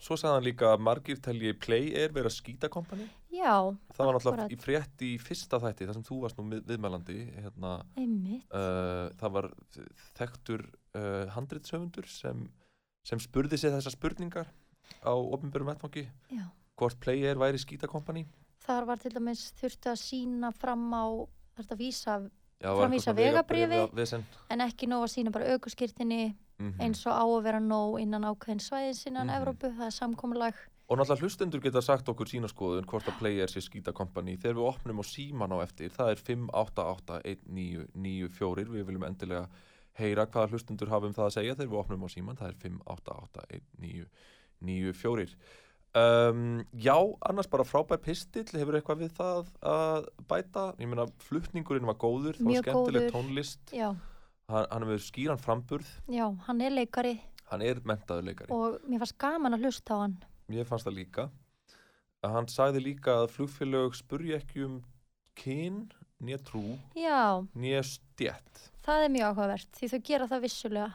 [SPEAKER 1] Svo sagði hann líka að margir telji Play Air vera skítakompani.
[SPEAKER 2] já,
[SPEAKER 1] Það var náttúrulega í frétt í fyrsta þætti, þar sem þú varst nú við, viðmælandi, hérna,
[SPEAKER 2] einmitt
[SPEAKER 1] uh, það var þekktur uh, handritshöfundur sem, sem spurði sig þessar spurningar á opinberum vettfangi,
[SPEAKER 2] já.
[SPEAKER 1] hvort Play Air væri skítakompani.
[SPEAKER 2] Þar var til dæmis þurfti að sína fram á þurfti að vísa
[SPEAKER 1] Já,
[SPEAKER 2] Framvísa
[SPEAKER 1] vesen.
[SPEAKER 2] en ekki nóg að sína bara aukuskirtinni
[SPEAKER 1] Mhm.
[SPEAKER 2] eins og á að vera nóg innan ákveðin svæðis innan
[SPEAKER 1] Mhm.
[SPEAKER 2] Evrópu, það er samkomulag
[SPEAKER 1] Og náttúrulega hlustendur geta sagt okkur sína skoðun hvort að Play Air sé skítakompani þegar við opnum á síman á eftir, það er 5881994 við viljum endilega heyra hvaða hlustendur hafa um það að segja þegar við opnum á síman, það er 5881994 um, Já, annars bara frábær pistill, hefur eitthvað við það að bæta, ég meina flutningurinn var góður, það var skemmtileg
[SPEAKER 2] góður.
[SPEAKER 1] tónlist.
[SPEAKER 2] Já,
[SPEAKER 1] hann, hann hefur skýran framburð.
[SPEAKER 2] Já, hann er leikari.
[SPEAKER 1] Hann er mentaður leikari.
[SPEAKER 2] Og mér fannst gaman að hlusta á hann.
[SPEAKER 1] Mér fannst það líka. Hann sagði líka að flugfélög spurja ekki um kyn, nýja trú,
[SPEAKER 2] já,
[SPEAKER 1] nýja stjætt.
[SPEAKER 2] það er mjög áhugavert því þau gera það vissulega.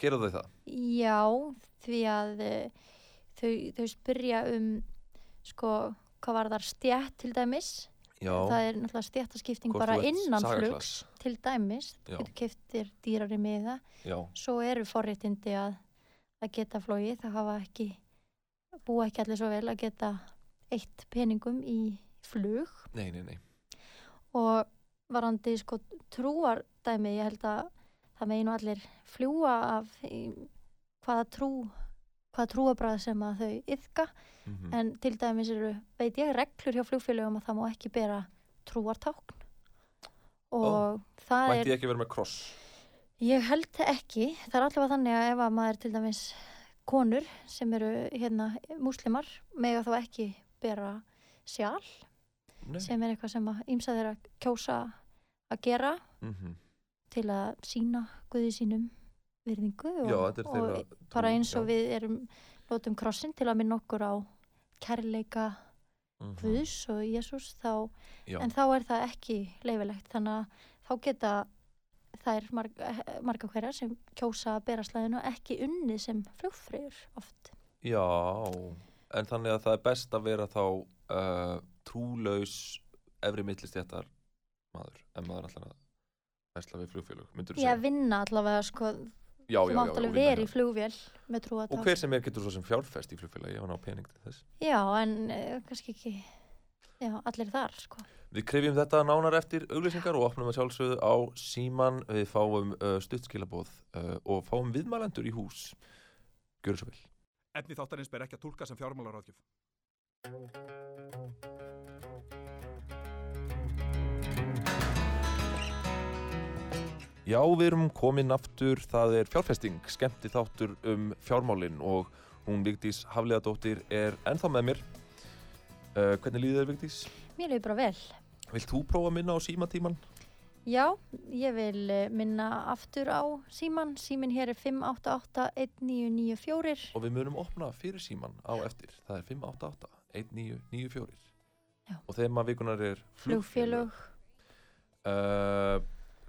[SPEAKER 1] Gera þau það?
[SPEAKER 2] já, því að eh, þau, þau spyrja um sko, hvað var þar stjætt til dæmis.
[SPEAKER 1] Já.
[SPEAKER 2] það er náttúrulega stjættaskipting bara innan flugs til dæmis,
[SPEAKER 1] Já.
[SPEAKER 2] þú keftir dýrari miða,
[SPEAKER 1] Já,
[SPEAKER 2] svo eru forréttindi að, að geta flóið, það hafa ekki búa ekki allir svo vel að geta eitt peningum í flug.
[SPEAKER 1] Nei, nei, nei.
[SPEAKER 2] og varandi sko trúardæmi, ég held að það megi nú allir fljúa af í, hvaða trú hvaða trúabræð sem að þau yfka
[SPEAKER 1] Mm
[SPEAKER 2] en til dæmis eru, veit ég, reglur hjá flugfélögum að það má ekki bera trúartákn og það
[SPEAKER 1] Mætti
[SPEAKER 2] er
[SPEAKER 1] ég ekki vera með kross?
[SPEAKER 2] Ég held ekki. Það er allavega þannig að ef að maður til dæmis konur sem eru hérna múslimar mega þá ekki bera sjál
[SPEAKER 1] Nei.
[SPEAKER 2] sem er eitthvað sem að ýmsa þeirra kjósa að gera
[SPEAKER 1] Mm
[SPEAKER 2] til að sína Guði sínum virðingu og,
[SPEAKER 1] Já,
[SPEAKER 2] og
[SPEAKER 1] þeirra
[SPEAKER 2] bara eins og
[SPEAKER 1] já.
[SPEAKER 2] við erum notum krossin til að minna okkur á kærleika
[SPEAKER 1] Mhm.
[SPEAKER 2] Guðs og Jésús þá
[SPEAKER 1] Já,
[SPEAKER 2] en þá er það ekki leifilegt þannig að þá geta þær marg, marga hverjar sem kjósa að bera slæðinu ekki unnið sem flugfreyjur oft
[SPEAKER 1] já, en þannig að það er best að vera þá uh, trúlaus efri millistjættar maður, en maður alltaf að vesla við flugfélög, myndur þú
[SPEAKER 2] ég
[SPEAKER 1] segja?
[SPEAKER 2] vinna allavega sko
[SPEAKER 1] Já,
[SPEAKER 2] þú mátt alveg vera í
[SPEAKER 1] hjá-
[SPEAKER 2] flugvél með trúatátt
[SPEAKER 1] Og hver sem er getur svo sem fjárfest í flugfélagi ef hann á pening til þess.
[SPEAKER 2] já en uh, kannski ekki já allir þar sko
[SPEAKER 1] Við krefjum þetta nánar eftir auglýsingar og opnum að sjálfsögðu á síman. Við fáum uh, stuttskilabóð uh, og fáum viðmælendur í hús. Gjör svo vel.
[SPEAKER 6] Efni þáttarins ber ekki að tólka sem fjármálaráðgjöf.
[SPEAKER 1] Já, við erum komin aftur. Það er fjárfesting, skemmti þáttur um fjármálin og hún Vigdís Hafleðadóttir er ennþá með mér. Uh, hvernig líður þér Vigdís?
[SPEAKER 2] mér hefur bara vel
[SPEAKER 1] Vilt þú prófa að minna á símatíman?
[SPEAKER 2] já ég vil eh, minna aftur á síman símin hér er 588-1994
[SPEAKER 1] Og við munum opna fyrir síman á eftir. Það er 588-1994.
[SPEAKER 2] Já.
[SPEAKER 1] Og þema vikunar er
[SPEAKER 2] flugfélög
[SPEAKER 1] Uh,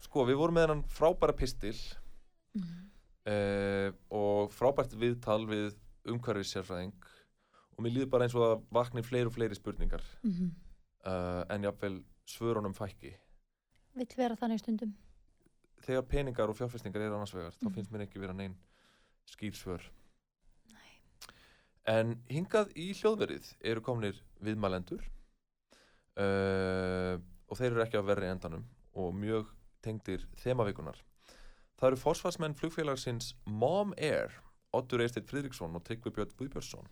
[SPEAKER 1] sko, við vorum með hennan frábæra pistil
[SPEAKER 2] mm.
[SPEAKER 1] uh, og frábært viðtal við umhverfis sérfræðing og mér líður bara eins og að vakni fleiri og fleiri spurningar.
[SPEAKER 2] Mm
[SPEAKER 1] uh, en jáfnvel svörunum fækki.
[SPEAKER 2] Vill vera þannig stundum.
[SPEAKER 1] Þegar peningar og fjárfestingar eru annars vegar þá
[SPEAKER 2] Mhm.
[SPEAKER 1] finnst mér ekki vera neinn skýrsvör en hingað í hljóðverið eru komnir viðmælendur uh, og þeir eru ekki að verri endanum og mjög tengdir þemavikunar það eru forsvarsmenn flugfélagsins Mom Air Oddur Eisteit Friðriksson og Tryggvi Björn Guðbjörnsson.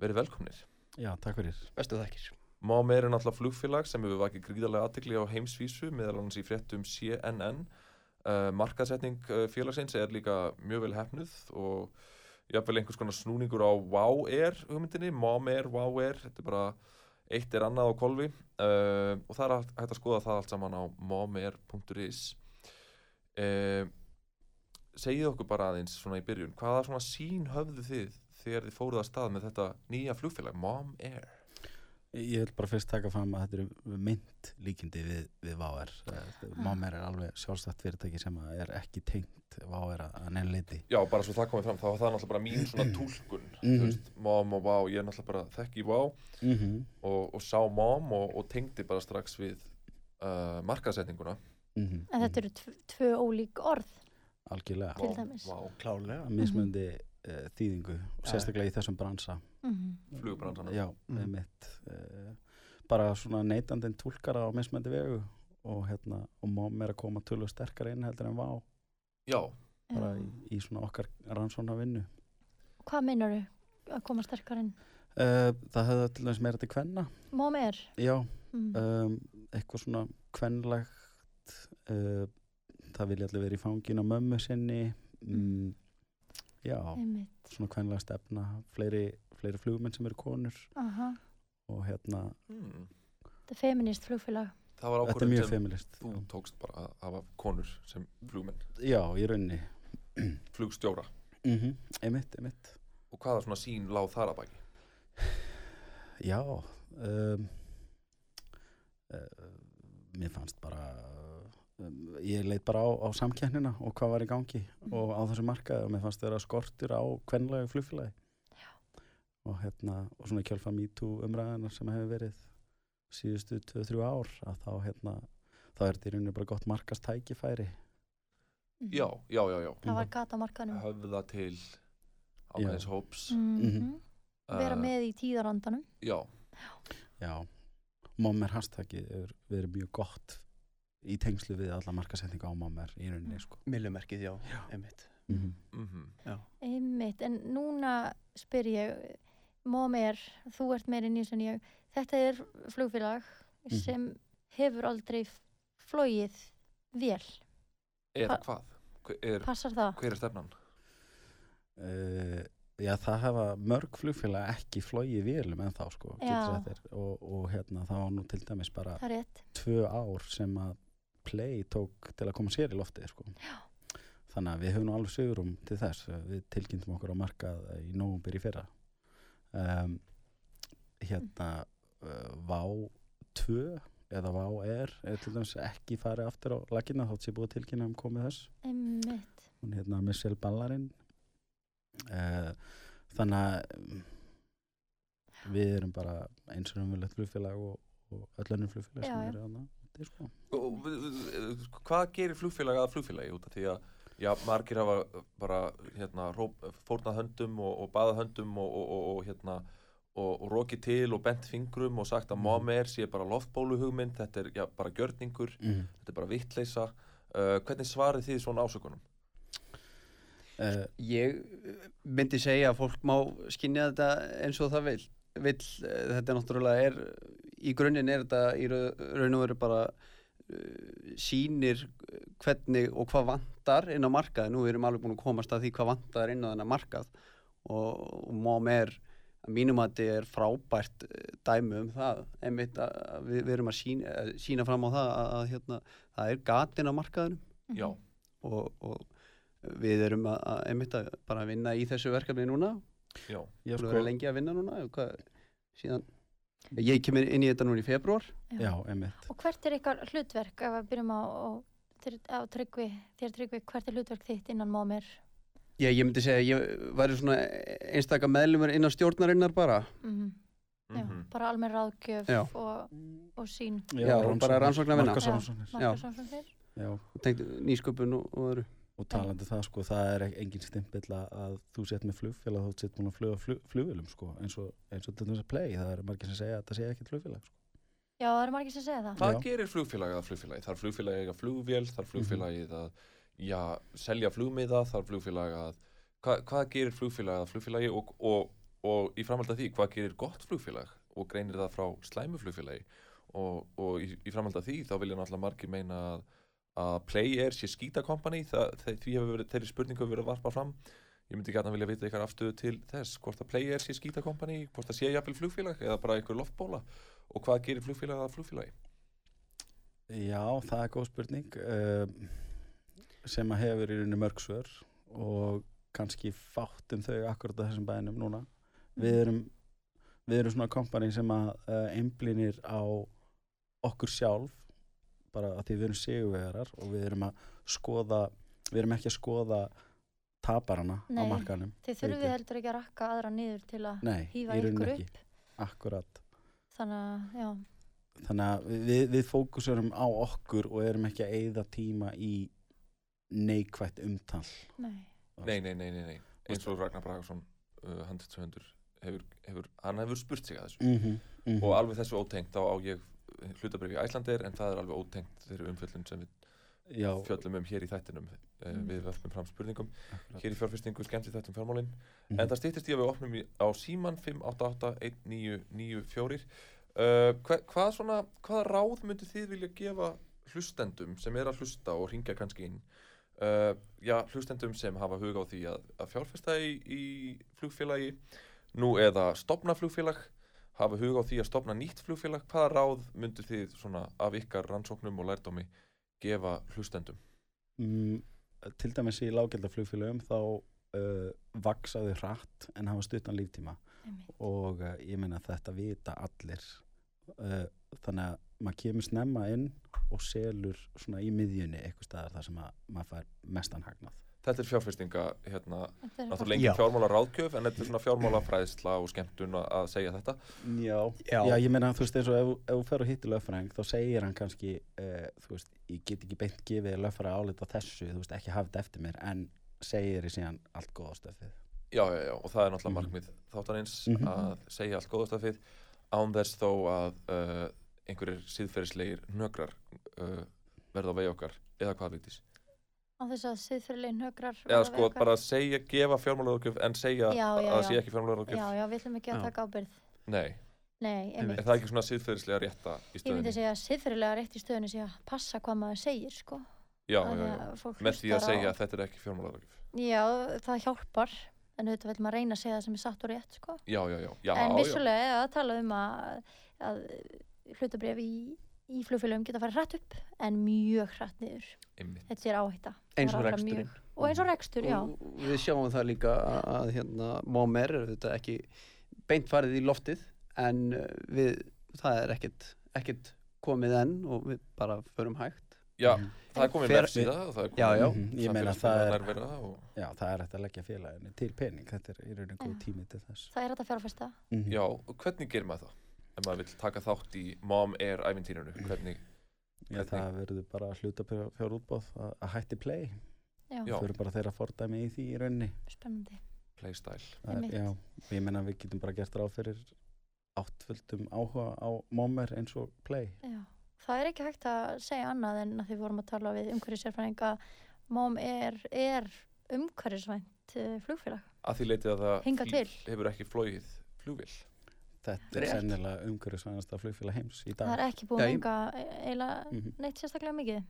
[SPEAKER 1] Verið velkomnir.
[SPEAKER 7] Já, takk fyrir.
[SPEAKER 8] Bestu þakkir.
[SPEAKER 1] Mom Air er náttúrulega flugfélag sem hefur vakið gríðarlega aðtekli á heimsvísu meðal annars í fréttum CNN uh, markasetning uh, félagsins er líka mjög vel hefnuð og jafnvel einhvers konar snúningur á Wow Air hugmyndinni, Mom Air, Wow Air þetta er bara eitt er annað á kolvi uh, og það er hægt- að skoða það allt saman á momair.is uh, segið okkur bara aðeins svona í byrjun hvaða svona sín höfðu þið þegar þið fóruð að stað með þetta nýja flugfélag Mom Air
[SPEAKER 7] Ég vil bara fyrst taka fram að þetta eru mynd líkindi við, við VAR. Mámer er alveg sjálfstætt fyrirtæki sem að er ekki tengt VAR að neina leiti.
[SPEAKER 1] Já, bara svo það komið fram, þá var það náttúrulega bara mín svona túlkun, þú
[SPEAKER 7] Mhm.
[SPEAKER 1] veist, mom og vá, ég er náttúrulega bara þekki vá
[SPEAKER 7] Mm -hmm.
[SPEAKER 1] og, og sá mom og, og tengdi bara strax við uh, markasetninguna.
[SPEAKER 7] Mhm.
[SPEAKER 2] en þetta eru tv tvö ólík orð
[SPEAKER 7] Algjörlega.
[SPEAKER 2] Til dæmis.
[SPEAKER 1] Vá,
[SPEAKER 8] Klárlega.
[SPEAKER 7] Mismöndi uh, þýðingu, og sérstaklega í þessum bransa.
[SPEAKER 2] Mm
[SPEAKER 1] flugbransanum.
[SPEAKER 7] Já,
[SPEAKER 8] Mhm.
[SPEAKER 7] einmitt. Uh, bara svona neytandinn túlkara á mismöndi vegu og hérna, og móm er að koma tölvu sterkar inn heldur en vá,
[SPEAKER 1] Já,
[SPEAKER 7] bara í, í svona okkar rannsóna vinnu.
[SPEAKER 2] hvað meinar þau að koma sterkar inn?
[SPEAKER 7] Uh, það hefði til dæmis meira til kvenna,
[SPEAKER 2] móm er
[SPEAKER 7] já,
[SPEAKER 2] mm.
[SPEAKER 7] um, eitthvað svona kvenlegt uh, það vilja allir vera í fangin á mömmu sinni. Mm, já,
[SPEAKER 2] einmitt.
[SPEAKER 7] Svona kvenlega stefna fleiri, fleiri flugmenn sem eru konur
[SPEAKER 2] Aha.
[SPEAKER 7] og hérna,
[SPEAKER 1] hmm.
[SPEAKER 2] þetta er feminist flugfélag
[SPEAKER 1] það var
[SPEAKER 7] þetta er
[SPEAKER 1] ákvörðum
[SPEAKER 7] mjög
[SPEAKER 1] sem
[SPEAKER 7] feminist
[SPEAKER 1] þú tókst bara að hafa konur sem flugmenn,
[SPEAKER 7] já, í rauninni
[SPEAKER 1] flugstjóra.
[SPEAKER 7] mm einmitt, einmitt
[SPEAKER 1] Og hvaða svona sín láð þar að baki?
[SPEAKER 7] já um, uh, mér fannst bara um, ég leit bara á, á samkennina og hvað var í gangi og á þessu markaði og mér fannst þeirra skortur á kvenlegu flugfélagi og hérna og svona kjálfa MeToo umræðina sem hefur verið síðustu 2-3 ár að þá hérna þá er þetta í rauninni bara gott markast tækifæri
[SPEAKER 2] Mhm.
[SPEAKER 1] Já, já, já, já.
[SPEAKER 2] það var gata markanum
[SPEAKER 1] Höfða til ákveðins hóps.
[SPEAKER 2] mm
[SPEAKER 7] Mhm.
[SPEAKER 2] vera
[SPEAKER 1] Uh,
[SPEAKER 2] með í tíðarandanum
[SPEAKER 1] Já,
[SPEAKER 7] já, mommer hashtaggi er verið mjög gott í tengslu við alla markasetninga á mommer í rauninni sko
[SPEAKER 8] Millumerkið, já. Einmitt.
[SPEAKER 7] mm
[SPEAKER 1] mhm.
[SPEAKER 2] einmitt, en núna spyr ég móm er, þú ert meira inn í en ég þetta er flugfélag
[SPEAKER 7] Mhm.
[SPEAKER 2] sem hefur aldrei flóið vel
[SPEAKER 1] Eða
[SPEAKER 2] Hva-
[SPEAKER 1] hvað? Er,
[SPEAKER 2] passar það?
[SPEAKER 1] hver er stefnan?
[SPEAKER 7] Uh, já, það hafa mörg flugfélag ekki flogið vélum en þá sko, getur
[SPEAKER 2] Já.
[SPEAKER 7] sagt þér. og, og hérna, það var nú til dæmis bara tvö ár sem að Play tók til að koma sér í loftið sko. þannig að við höfum nú alveg sögurum til þess, við tilkynntum okkur á markað í nógumbir í fyrra um, hérna uh, Vá 2 eða Vá er, er til dæmis ekki farið aftur á lakina þátt sé búið tilkynna um komið þess.
[SPEAKER 2] Einmitt,
[SPEAKER 7] hún hérna Michelle Ballarin uh, þannig að við erum bara eins og umvöldlegt flugfélag og, og öll önnur flugfélag sem eru þarna úti, sko.
[SPEAKER 1] Við- Hvað gerir flugfélag að flugfélagi út af því að já, margir hafa bara hérna, fórnað höndum og, og baðað höndum og, og, og, og hérna og, og rokið til og bent fingrum og sagt að
[SPEAKER 7] Mhm.
[SPEAKER 1] Momer sé bara loftbóluhugmynd þetta er já, bara gjörningur,
[SPEAKER 7] mm.
[SPEAKER 1] þetta er bara vittleysa uh, hvernig svarið þið svona ásökunum?
[SPEAKER 7] uh,
[SPEAKER 8] Ég uh, myndi segja að fólk má skynja þetta eins og það vil. vill. eh, Þetta er náttúrulega er, í grunninn er þetta í rau- raun og veru bara uh, sýnir hvernig og hvað vantar inn á markað. Nú erum alveg búin að komast að því hvað vantar inn á þennan markað. Og, og móm er að mínum að þetta er frábært eh, dæmi um það. Einmitt að við, við erum að sína, að sína fram á það að, að hérna, það er gatin á markaðunum
[SPEAKER 1] Já,
[SPEAKER 8] og, og við erum að, að einmitt að bara vinna í þessu verkefni núna.
[SPEAKER 1] Já,
[SPEAKER 7] já,
[SPEAKER 8] Þú
[SPEAKER 7] sko,
[SPEAKER 8] lengi að vinna núna hvað, síðan? Ég kemur inn í þetta núna í februar
[SPEAKER 7] já, einmitt.
[SPEAKER 2] og hvert er ykkar hlutverk? Ef við byrjum á, á, á tryggvi, þér tryggvi, hvert er hlutverk þitt innan móm er
[SPEAKER 8] ég, ég myndi segja að ég væri svona einstaka meðlumur innan stjórnarinnar bara
[SPEAKER 2] mm Já,
[SPEAKER 1] Mhm.
[SPEAKER 2] bara almenn ráðgjöf
[SPEAKER 8] Já.
[SPEAKER 2] og, og sín
[SPEAKER 8] Já, og bara rannsóknarvinna.
[SPEAKER 7] Markaðsrannsóknir.
[SPEAKER 8] Já.
[SPEAKER 2] markaðsrannsóknir.
[SPEAKER 7] Já,
[SPEAKER 8] tengt nýsköpun og, og öðru
[SPEAKER 7] og talandi það sko, það er engin stimpill að þú sett með flugfélag þú sett búin að fluga flug, flugvélum sko, eins og, eins og til þess að play, það eru margir sem segja að það sé ekkert flugfélag sko.
[SPEAKER 2] Já, það eru margir sem segja það.
[SPEAKER 1] Hvað
[SPEAKER 7] Já.
[SPEAKER 1] gerir flugfélagið að flugfélagi? Þarf flugfélagið að eiga flugvél? Þarf flugfélagið að já, selja flugmiða? Þarf flugfélagið að... Hva, hvað gerir flugfélagið að flugfélagi og, og, og í framhald af því, hvað gerir gott flugfélag og greinir það frá slæmu flugfélagi? Og, og í, í framhald af því þá vilja náttúrulega margir meina að, að Play Air sé skítakompani því hefur verið, þeirri spurningu hefur verið að varpa fram ég myndi gætna vilja vita ykkar afstöðu til þess hvort að Play Air sé skítakompani hvort það sé jafnvel flugfélag eða bara einhver loftbóla og hvað gerir flugfélag að flugfélagi?
[SPEAKER 7] Já, það er góð spurning um, sem að hefur í rauninni mörg svör og kannski fátt um þau akkurat á þessum bænum núna við erum, við erum svona kompani sem að uh, einblínir á okkur sjálf bara að því við erum sigurvegarar og við erum að skoða við erum ekki að skoða taparana á
[SPEAKER 2] Nei,
[SPEAKER 7] markanum
[SPEAKER 2] Þið þurfið heldur ekki að rakka aðra niður til að
[SPEAKER 7] Nei,
[SPEAKER 2] hýfa
[SPEAKER 7] í rauninni
[SPEAKER 2] ykkur
[SPEAKER 7] ekki.
[SPEAKER 2] upp.
[SPEAKER 7] akkurat
[SPEAKER 2] Þannig að, já,
[SPEAKER 7] þannig að við, við fókusurum á okkur og erum ekki að eyða tíma í neikvætt umtal.
[SPEAKER 2] Nei.
[SPEAKER 1] Nei, nei, nei, nei, nei. eins og Ragnar Bragarsson uh, handritsöfundur hefur, hefur, hann hefur spurt sig að þessu.
[SPEAKER 7] Mm -hmm, mm
[SPEAKER 1] og alveg þessu ótengt þá á ég hlutabrif í Æslandir en það er alveg ótengt þeirri umfjöllun sem við
[SPEAKER 7] Já,
[SPEAKER 1] fjöllum um hér í þættinum
[SPEAKER 2] Mm.
[SPEAKER 1] við vöfnum fram spurningum
[SPEAKER 7] akkurat.
[SPEAKER 1] hér í fjárfestingu skemmt í þættum fjármálin
[SPEAKER 7] Mhm.
[SPEAKER 1] en það stýttist í að við opnum í, á síman 588-1994 uh, hva, hvað svona hvaða ráð myndu þið vilja gefa hlustendum sem er að hlusta og ringja kannski inn uh, já, hlustendum sem hafa huga á því að, að fjárfesta í, í flugfélagi nú eða stopna flugfélag hafa huga á því að stopna nýtt flugfélag hvaða ráð myndu þið svona af ykkar rannsóknum og lærdómi gefa hlustendum
[SPEAKER 7] mm, til dæmis í lággjaldaflugfélögum þá uh, vaksaðu hratt en hafa stuttan líftíma.
[SPEAKER 2] Einmitt.
[SPEAKER 7] og uh, ég meina þetta vita allir. Uh, þannig að maður kemur snemma inn og selur svona í miðjunni eitthvað staðar þar sem að maður fær mestan hagnað
[SPEAKER 1] Þetta er fjárfestinga, hérna, náttúrulega engin fjármála ráðgjöf en þetta er svona fjármála fræðsla og skemmtun að- að segja þetta.
[SPEAKER 7] Já,
[SPEAKER 8] Já.
[SPEAKER 7] já, ég meina þú veist eins og ef, ef þú fer og hittir löffræðing þá segir hann kannski uh, þú veist, ég get ekki beint gefið löffræði álit á þessu, þú veist, ekki hafa þetta eftir mér en segir í síðan allt góða stöfið
[SPEAKER 1] Já, já, já, og það er náttúrulega
[SPEAKER 7] Mhm.
[SPEAKER 1] markmið þáttanins
[SPEAKER 7] Mhm.
[SPEAKER 1] að segja allt góðastafið án þess þó að uh, einhverjir síðferðislegir nögrar uh, verða á vegi okkar eða hvað vittis.
[SPEAKER 2] Á þess að siðfyrirlegin högrar
[SPEAKER 1] Eða sko bara að segja, gefa fjármála ráðgjöf en segja
[SPEAKER 2] Já, já,
[SPEAKER 1] að það sé
[SPEAKER 2] já.
[SPEAKER 1] ekki fjármála ráðgjöf.
[SPEAKER 2] Já, já, við ætlum ekki að
[SPEAKER 7] Já.
[SPEAKER 2] taka ábyrð
[SPEAKER 1] Nei,
[SPEAKER 2] Nei,
[SPEAKER 1] er það ekki svona síðferðislega rétta í
[SPEAKER 2] Ég myndi segja að siðfyrirlega rétt í stöðunni sé að passa hvað maður segir, sko
[SPEAKER 1] Já, já, já. Með því að
[SPEAKER 2] hlustar á-
[SPEAKER 1] segja að þetta er ekki fjármála ráðgjöf.
[SPEAKER 2] Já, það hjálpar en auðvitað vil maður reyna að segja það sem er satt og rétt, sko
[SPEAKER 1] Já, já, já. já
[SPEAKER 2] En
[SPEAKER 1] já.
[SPEAKER 2] vissulega að tala um að, að hlutabref í, í flugfélögum geta farið hratt upp en mjög hratt niður
[SPEAKER 1] Einmitt.
[SPEAKER 2] Þetta er áhætta
[SPEAKER 8] eins
[SPEAKER 2] Það
[SPEAKER 8] og reksturinn
[SPEAKER 2] Og eins og rekstur, já
[SPEAKER 8] og við sjáum það líka að, að hérna, Mómer er þetta ekki beint farið í loftið en uh, við, það er ekkert, ekkert komið enn og við bara förum hægt
[SPEAKER 1] Já,
[SPEAKER 7] Mhm.
[SPEAKER 1] það er komið
[SPEAKER 8] Fer-
[SPEAKER 1] vefsíða og það er komið
[SPEAKER 8] Já, já.
[SPEAKER 7] Ég meina það er-
[SPEAKER 1] og...
[SPEAKER 7] Já, það er hægt að leggja félaginu til pening þetta er í rauninni góð tími til þess
[SPEAKER 2] Það er hægt að fjárfesta
[SPEAKER 7] Mhm.
[SPEAKER 1] Já, og hvernig gerir maður það? Ef maður vill taka þátt í Mom Air ævintýrunu, hvernig,
[SPEAKER 7] Já,
[SPEAKER 1] Hvernig?
[SPEAKER 7] það verður bara að hluta fjár útbóð að, hætti play
[SPEAKER 2] Já,
[SPEAKER 1] Já.
[SPEAKER 7] það verður bara þeirra fordæmi í því í rauninni
[SPEAKER 2] spennandi
[SPEAKER 1] playstyle?
[SPEAKER 7] Er, já, ég meina við getum bara gert ráð fyrir áttföldum áhuga á mommer eins og play
[SPEAKER 2] Já, það er ekki hægt að segja annað en að því við vorum að tala við umhverfisérfræðinga MOM er, er umhverfisvænt uh, flugfélag
[SPEAKER 1] Að því leitið að það hefur ekki flóið flugvill.
[SPEAKER 7] Þetta er sennilega umhverfisvænasta flugfélag heims í
[SPEAKER 2] Það
[SPEAKER 7] dag
[SPEAKER 2] er ekki búið
[SPEAKER 8] Já,
[SPEAKER 2] að
[SPEAKER 8] ég-
[SPEAKER 2] enga eiginlega
[SPEAKER 7] Mhm.
[SPEAKER 2] neitt sérstaklega mikið.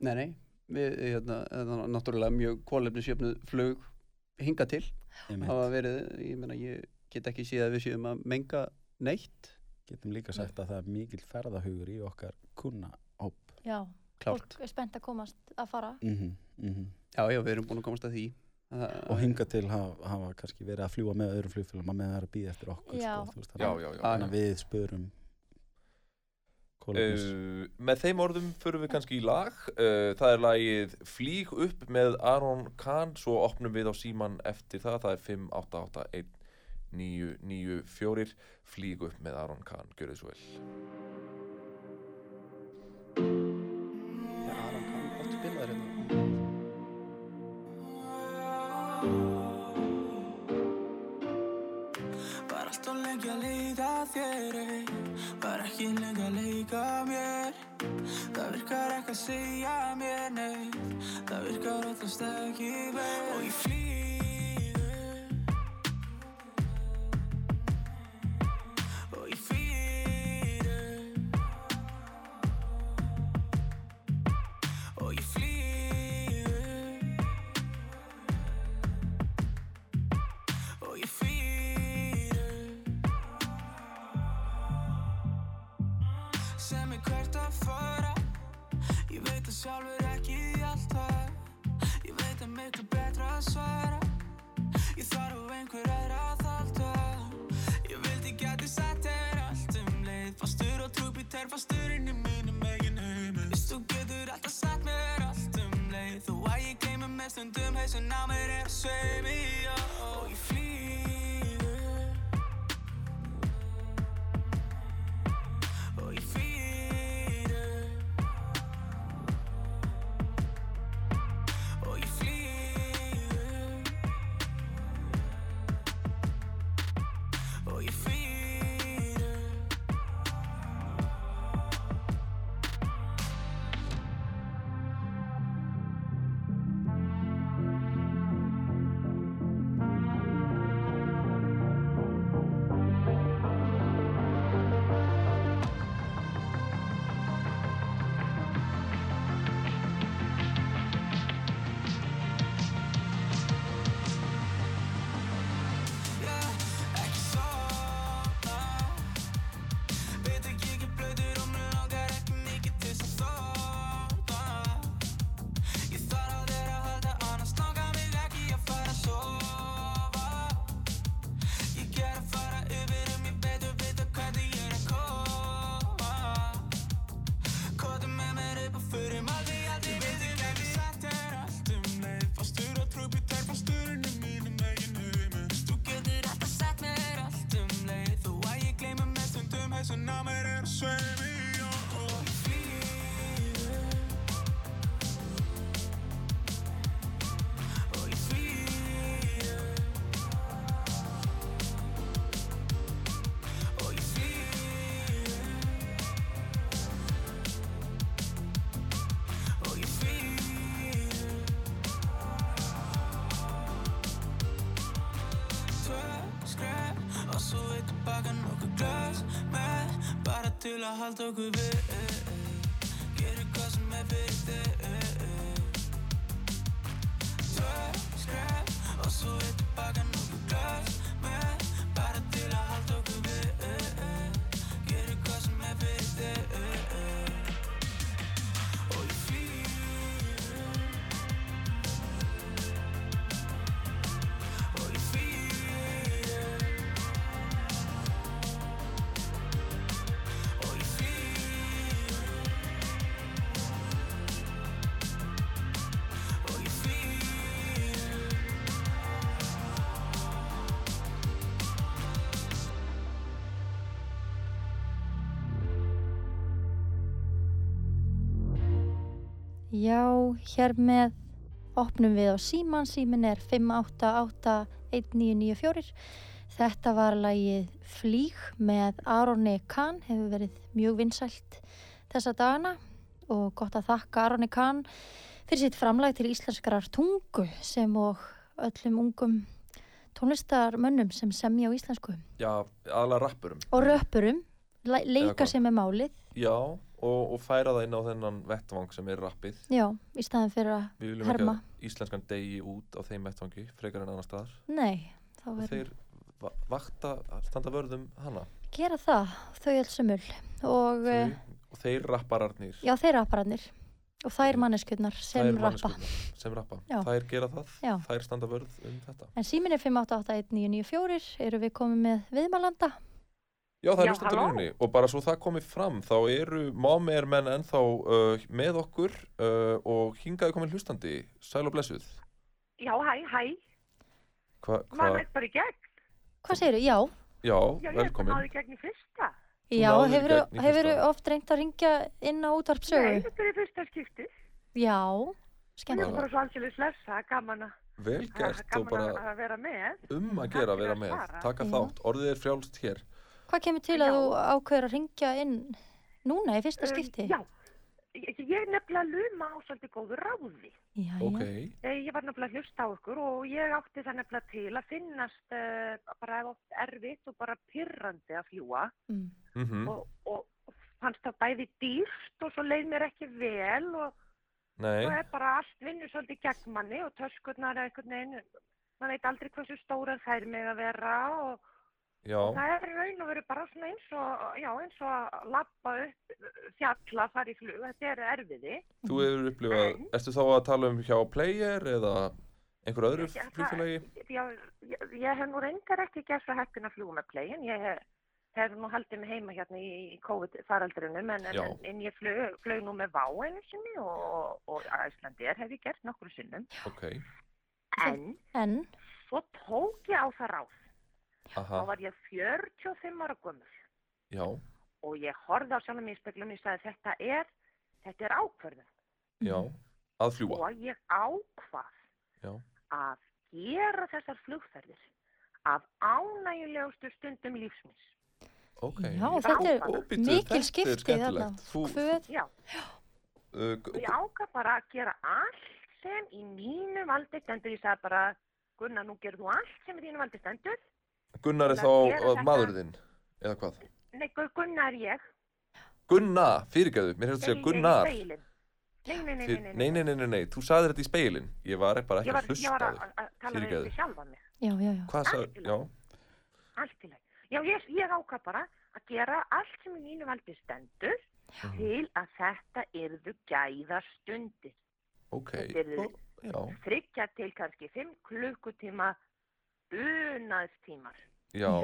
[SPEAKER 8] Nei, nei, við, hérna, það er náttúrulega mjög kólefnisjöfnuð flug hinga til.
[SPEAKER 7] Einmitt.
[SPEAKER 8] hafa verið, ég meina, ég get ekki séð að við séum að menga neitt.
[SPEAKER 7] Getum líka sagt að það er mikill ferðahugur í okkar kuna hóp.
[SPEAKER 2] Já,
[SPEAKER 8] klárt.
[SPEAKER 2] fólk er spennt að komast að fara.
[SPEAKER 7] Mm -hmm,
[SPEAKER 8] Já, já, við erum búin að komast að því.
[SPEAKER 7] Og hinga til hafa, hafa kannski verið að fljúa með öðrum flugfélagum að með það er að býða eftir okkur
[SPEAKER 2] Já.
[SPEAKER 7] sko, þú veist,
[SPEAKER 1] Já, já, já.
[SPEAKER 7] Þannig að við spörum
[SPEAKER 1] Uh, með þeim orðum förum við kannski í lag. Uh, það er lagið Flýg upp með Aron Kahn, svo opnum við á síman eftir það. Það er 994 flýg upp með Aron Kahn, gjörðu svo vel
[SPEAKER 7] Aron kann oft spilaður hérna.
[SPEAKER 9] Lengi að leita þér. Var ekki lengi að leika mér Það virkar ekki að segja mér neitt Það virkar alltaf ekki vel stundum að halda okkur við
[SPEAKER 2] hér með opnum við á síman, símin er 5881994. Þetta var lagið Flíg með Aroni Kahn, hefur verið mjög vinsælt þessa dagana. Og gott að þakka Aroni Kahn fyrir sitt framlag til íslenskrar tungu sem og öllum ungum tónlistarmönnum sem semja á íslensku.
[SPEAKER 1] Já, aðalega rappurum.
[SPEAKER 2] Og
[SPEAKER 1] Eða
[SPEAKER 2] leika sem er málið,
[SPEAKER 1] Já, og, og færa það inn á þennan vettvang sem er rappið.
[SPEAKER 2] Já, í staðin fyrir að
[SPEAKER 1] Við viljum
[SPEAKER 2] herma.
[SPEAKER 1] ekki að íslenskan degi út á þeim vettvangi frekar en annar staðar.
[SPEAKER 2] Nei,
[SPEAKER 1] og þeir va vakta, standa vörðum hana.
[SPEAKER 2] Gera það, þau öll sömul og uh,
[SPEAKER 1] og þeir rappararnir.
[SPEAKER 2] Já, þeir rappararnir. Og þær manneskjurnar sem
[SPEAKER 1] þær
[SPEAKER 2] rappa.
[SPEAKER 1] manneskjurnar sem rappa.
[SPEAKER 2] Já.
[SPEAKER 1] þær gera það,
[SPEAKER 2] Já.
[SPEAKER 1] þær standa vörð um þetta.
[SPEAKER 2] En símin er 5881994 eru við komið með viðmælanda
[SPEAKER 1] Já, það er
[SPEAKER 10] Já,
[SPEAKER 1] línunni og bara svo það komið fram þá eru mámeir menn ennþá uh, með okkur uh, og hingaði komið hlustandi sæl og blessuð
[SPEAKER 10] Já, hæ, hæ,
[SPEAKER 1] Hva, hva,
[SPEAKER 10] maður er bara í gegn.
[SPEAKER 2] Hvað segirðu? Já.
[SPEAKER 1] Já,
[SPEAKER 10] Já, ég er bara
[SPEAKER 1] velkomin.
[SPEAKER 10] náði gegn í fyrsta.
[SPEAKER 2] Já,
[SPEAKER 1] í
[SPEAKER 2] hefur
[SPEAKER 1] í
[SPEAKER 2] þú oft reynt að ringja inn á útvarp
[SPEAKER 10] Nei, þetta er í fyrsta skipti.
[SPEAKER 2] Já,
[SPEAKER 10] Það er bara svo alls lessa, gaman að
[SPEAKER 1] Vel gert og bara
[SPEAKER 10] að- að vera með.
[SPEAKER 1] um að gera að vera með.
[SPEAKER 10] svara.
[SPEAKER 1] Taka
[SPEAKER 2] Já.
[SPEAKER 1] þátt. Orðið er frjálst hér.
[SPEAKER 2] Hvað kemur til að þú ákveður að ringja inn núna í fyrsta
[SPEAKER 10] Um,
[SPEAKER 2] skipti?
[SPEAKER 10] Já, ég, ég er nefnilega luma á svolítið góðu ráði.
[SPEAKER 2] Já,
[SPEAKER 1] Ok.
[SPEAKER 2] já.
[SPEAKER 10] Eh, Ég var nefnilega að hlusta á ykkur og ég átti það nefnilega til að finnast uh, bara oft erfitt og bara pyrrandi að fljúa
[SPEAKER 2] Mm.
[SPEAKER 1] Mhm.
[SPEAKER 10] og, og fannst það bæði dýrst og svo leið mér ekki vel og
[SPEAKER 1] Nei.
[SPEAKER 10] svo er bara allt vinnur svolítið gegn manni og töskurnar er einhvern veginn, maður veit aldrei hversu stórar þær með að vera og
[SPEAKER 1] Já.
[SPEAKER 10] það er raun og veru bara svona eins og, já, eins og að lappa upp fjalla, fara í flug, þetta er erfiði.
[SPEAKER 1] Þú hefur upplifað, ertu þá að tala um hjá Player eða einhver öðru flugfélagi?
[SPEAKER 10] Já, ég, ég hef nú reyndar ekki gert svo heppin að fljúga með playin. Ég hef, hef nú haldið mig heima hérna í COVID-faraldrinum en, en, en, en ég flög, flög nú með VÁ einu sinni og, og Æslandir hef ég gert nokkru sinnum.
[SPEAKER 1] Ok.
[SPEAKER 10] En
[SPEAKER 2] En,
[SPEAKER 10] svo tók ég á það ráð.
[SPEAKER 1] Aha.
[SPEAKER 10] Þá var ég 45 ára gömul
[SPEAKER 1] Já.
[SPEAKER 10] og ég horfði á sjálfum í speglum og ég sagði þetta er, þetta er ákvörðun.
[SPEAKER 1] Já. Að fljúa.
[SPEAKER 10] Og ég ákvað
[SPEAKER 1] Já.
[SPEAKER 10] að gera þessar flugferðir af ánægulegustu stundum lífsmins.
[SPEAKER 1] Ok.
[SPEAKER 2] já, þetta er
[SPEAKER 1] Ó, bíddu,
[SPEAKER 2] mikil
[SPEAKER 1] þetta
[SPEAKER 2] skipti.
[SPEAKER 1] Þú-
[SPEAKER 2] Hvöð,
[SPEAKER 10] Já, og ég ákvað bara að gera allt sem í mínu valdi stendur. Ég sagði bara, Gunnar, nú gerðu þú allt sem í þínu valdi stendur.
[SPEAKER 1] Gunnar er þá
[SPEAKER 10] að gera þetta-
[SPEAKER 1] maður þinn, eða hvað?
[SPEAKER 10] Nei, Gu- Gunnar ég.
[SPEAKER 1] Gunnar, fyrirgæðu, mér hefði að segja Gunnar.
[SPEAKER 10] Nei, nei, nei, nei, nei,
[SPEAKER 1] Nei, nei, nei, nei, nei, þú sagðir þetta í speilin. Ég var bara ekki
[SPEAKER 10] Ég var,
[SPEAKER 1] að
[SPEAKER 10] ég var
[SPEAKER 1] hlusta
[SPEAKER 10] að,
[SPEAKER 1] þig.
[SPEAKER 10] að tala við
[SPEAKER 1] Fyrirgefðu.
[SPEAKER 10] þig sjálfa mig.
[SPEAKER 2] já, já, já.
[SPEAKER 1] Hvað sagði, já,
[SPEAKER 10] Allt í leið. Já, ég, ég ákvað bara að gera allt sem í mínu valdi stendur
[SPEAKER 1] Mhm.
[SPEAKER 10] til að þetta yrðu gæða stundir.
[SPEAKER 1] ok.
[SPEAKER 10] Þetta
[SPEAKER 1] Já,
[SPEAKER 10] þryggja til kannski fimm klukkutíma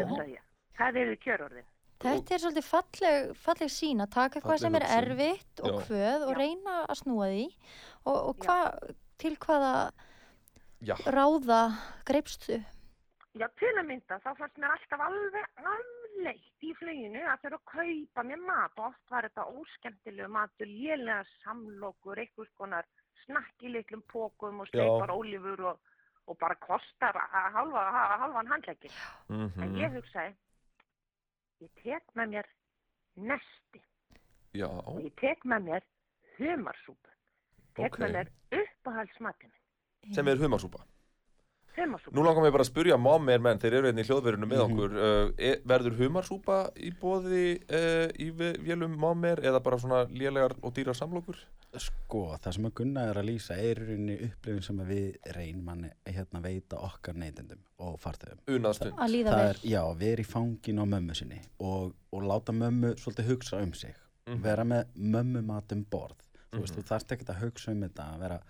[SPEAKER 10] hugsaði ég. Það eru kjörorðin.
[SPEAKER 2] Þetta er svolítið falleg, falleg sín að taka eitthvað sem er erfitt og
[SPEAKER 1] Já.
[SPEAKER 2] hvöð og
[SPEAKER 10] Já.
[SPEAKER 2] reyna að snúa því og, og hva, til hvaða
[SPEAKER 1] já,
[SPEAKER 2] ráða greipstu?
[SPEAKER 10] Já, til að mynda, þá fannst mér alltaf alveg afleitt í fluginu að þurfa að kaupa mér mat og oft var þetta óskemmtilegu matur, lélega samlokur, einhvers konar snakk í litlum pókum og steipar ólífur og, og bara kostar að halva, halvan handleggi. En
[SPEAKER 1] mhm,
[SPEAKER 10] ég hugsaði, ég tek með mér nesti
[SPEAKER 1] já,
[SPEAKER 10] og ég tek með mér humarsúpu. Tek
[SPEAKER 1] Ok.
[SPEAKER 10] með mér uppáhaldsmatinn,
[SPEAKER 1] sem er humarsúpa. Nú langar mér bara að spurja mommi er menn, þeir eru einnig í hljóðverðinu með
[SPEAKER 7] Mhm.
[SPEAKER 1] okkur, uh, e, verður humarsúpa í bóði uh, í vélum mommi eða bara svona lélegar og dýrar samlokur?
[SPEAKER 7] Sko, það sem að Gunna er að lýsa er í rauninni upplifin sem við ne- hérna veita okkar neytendum og farþegum.
[SPEAKER 1] Unaðstund.
[SPEAKER 2] Að líða vel.
[SPEAKER 7] er, já, vera í fangin á mömmu sinni og, og láta mömmu svolítið hugsa um sig. Vera með mömmu mat um borð. Þú veist,
[SPEAKER 1] Mhm.
[SPEAKER 7] þú þarft ekkert að hugsa um þetta, að vera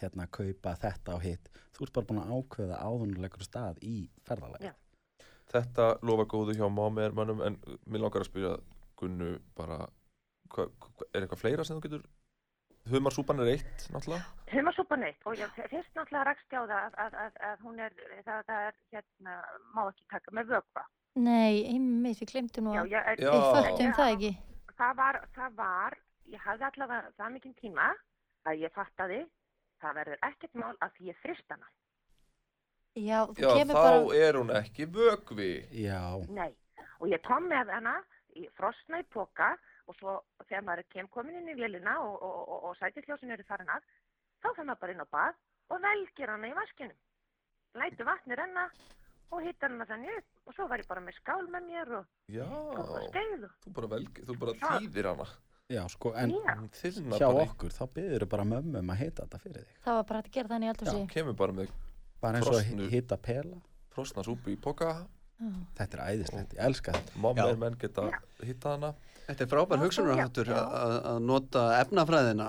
[SPEAKER 7] hérna að kaupa þetta og hitt. Þú ert bara búin að ákveða áðunulegur stað í ferðalagi.
[SPEAKER 10] Já.
[SPEAKER 1] Þetta lofa góðu hjá mommi er mönnum en mér langar að spyrja Gunnu bara, hva, hva, er eitthvað fleira sem þú getur? Humarsúpan er eitt, náttúrulega.
[SPEAKER 10] Humarsúpan eitt og ég fyrst náttúrulega rakst ég á það að, að, að, að hún er, það, það er hérna, má ekki taka með vökva.
[SPEAKER 2] Nei, einmitt, við glemtum nú
[SPEAKER 10] Já,
[SPEAKER 2] að
[SPEAKER 10] ég,
[SPEAKER 1] Já.
[SPEAKER 2] við föttum það ekki.
[SPEAKER 10] Það var, það var, ég hafði allavega það mikinn tíma að ég fattaði, það verður ekkert mál að því ég frist hana.
[SPEAKER 2] Já,
[SPEAKER 1] Já, þá
[SPEAKER 2] bara,
[SPEAKER 1] er hún ekki vögvi.
[SPEAKER 7] Já,
[SPEAKER 10] Nei, og ég kom með hana í frosna í poka og svo þegar maður kem komin inn í vélina og, og, og, og sætisljósin eru farin að, þá fyrir maður bara inn á bað og velgir hana í vaskinum. Lætu vatni renna og hittar hana þannig upp og svo var ég bara með skál með mér og,
[SPEAKER 1] Já,
[SPEAKER 10] og skeið og
[SPEAKER 1] þú bara, velg, þú bara
[SPEAKER 10] Já.
[SPEAKER 1] þýðir hana.
[SPEAKER 7] Já, sko, en
[SPEAKER 10] Já.
[SPEAKER 1] Þyrnar
[SPEAKER 7] hjá
[SPEAKER 1] bara
[SPEAKER 7] okkur, þá byður bara mömmu um að hita þetta fyrir þig.
[SPEAKER 2] það var bara hægt að gera þannig í eldhúsi.
[SPEAKER 1] Kemur bara með
[SPEAKER 7] Bara eins og
[SPEAKER 1] Frosnu.
[SPEAKER 7] að hita pela.
[SPEAKER 1] frosna súpu í poka.
[SPEAKER 2] Já.
[SPEAKER 7] Þetta er æðislegt, ég elska þetta.
[SPEAKER 1] Mommi
[SPEAKER 8] Já.
[SPEAKER 1] er menn geta hitta hana.
[SPEAKER 8] Þetta er frábær
[SPEAKER 10] Já,
[SPEAKER 8] hugsunarháttur
[SPEAKER 10] já.
[SPEAKER 8] að að nota efnafræðina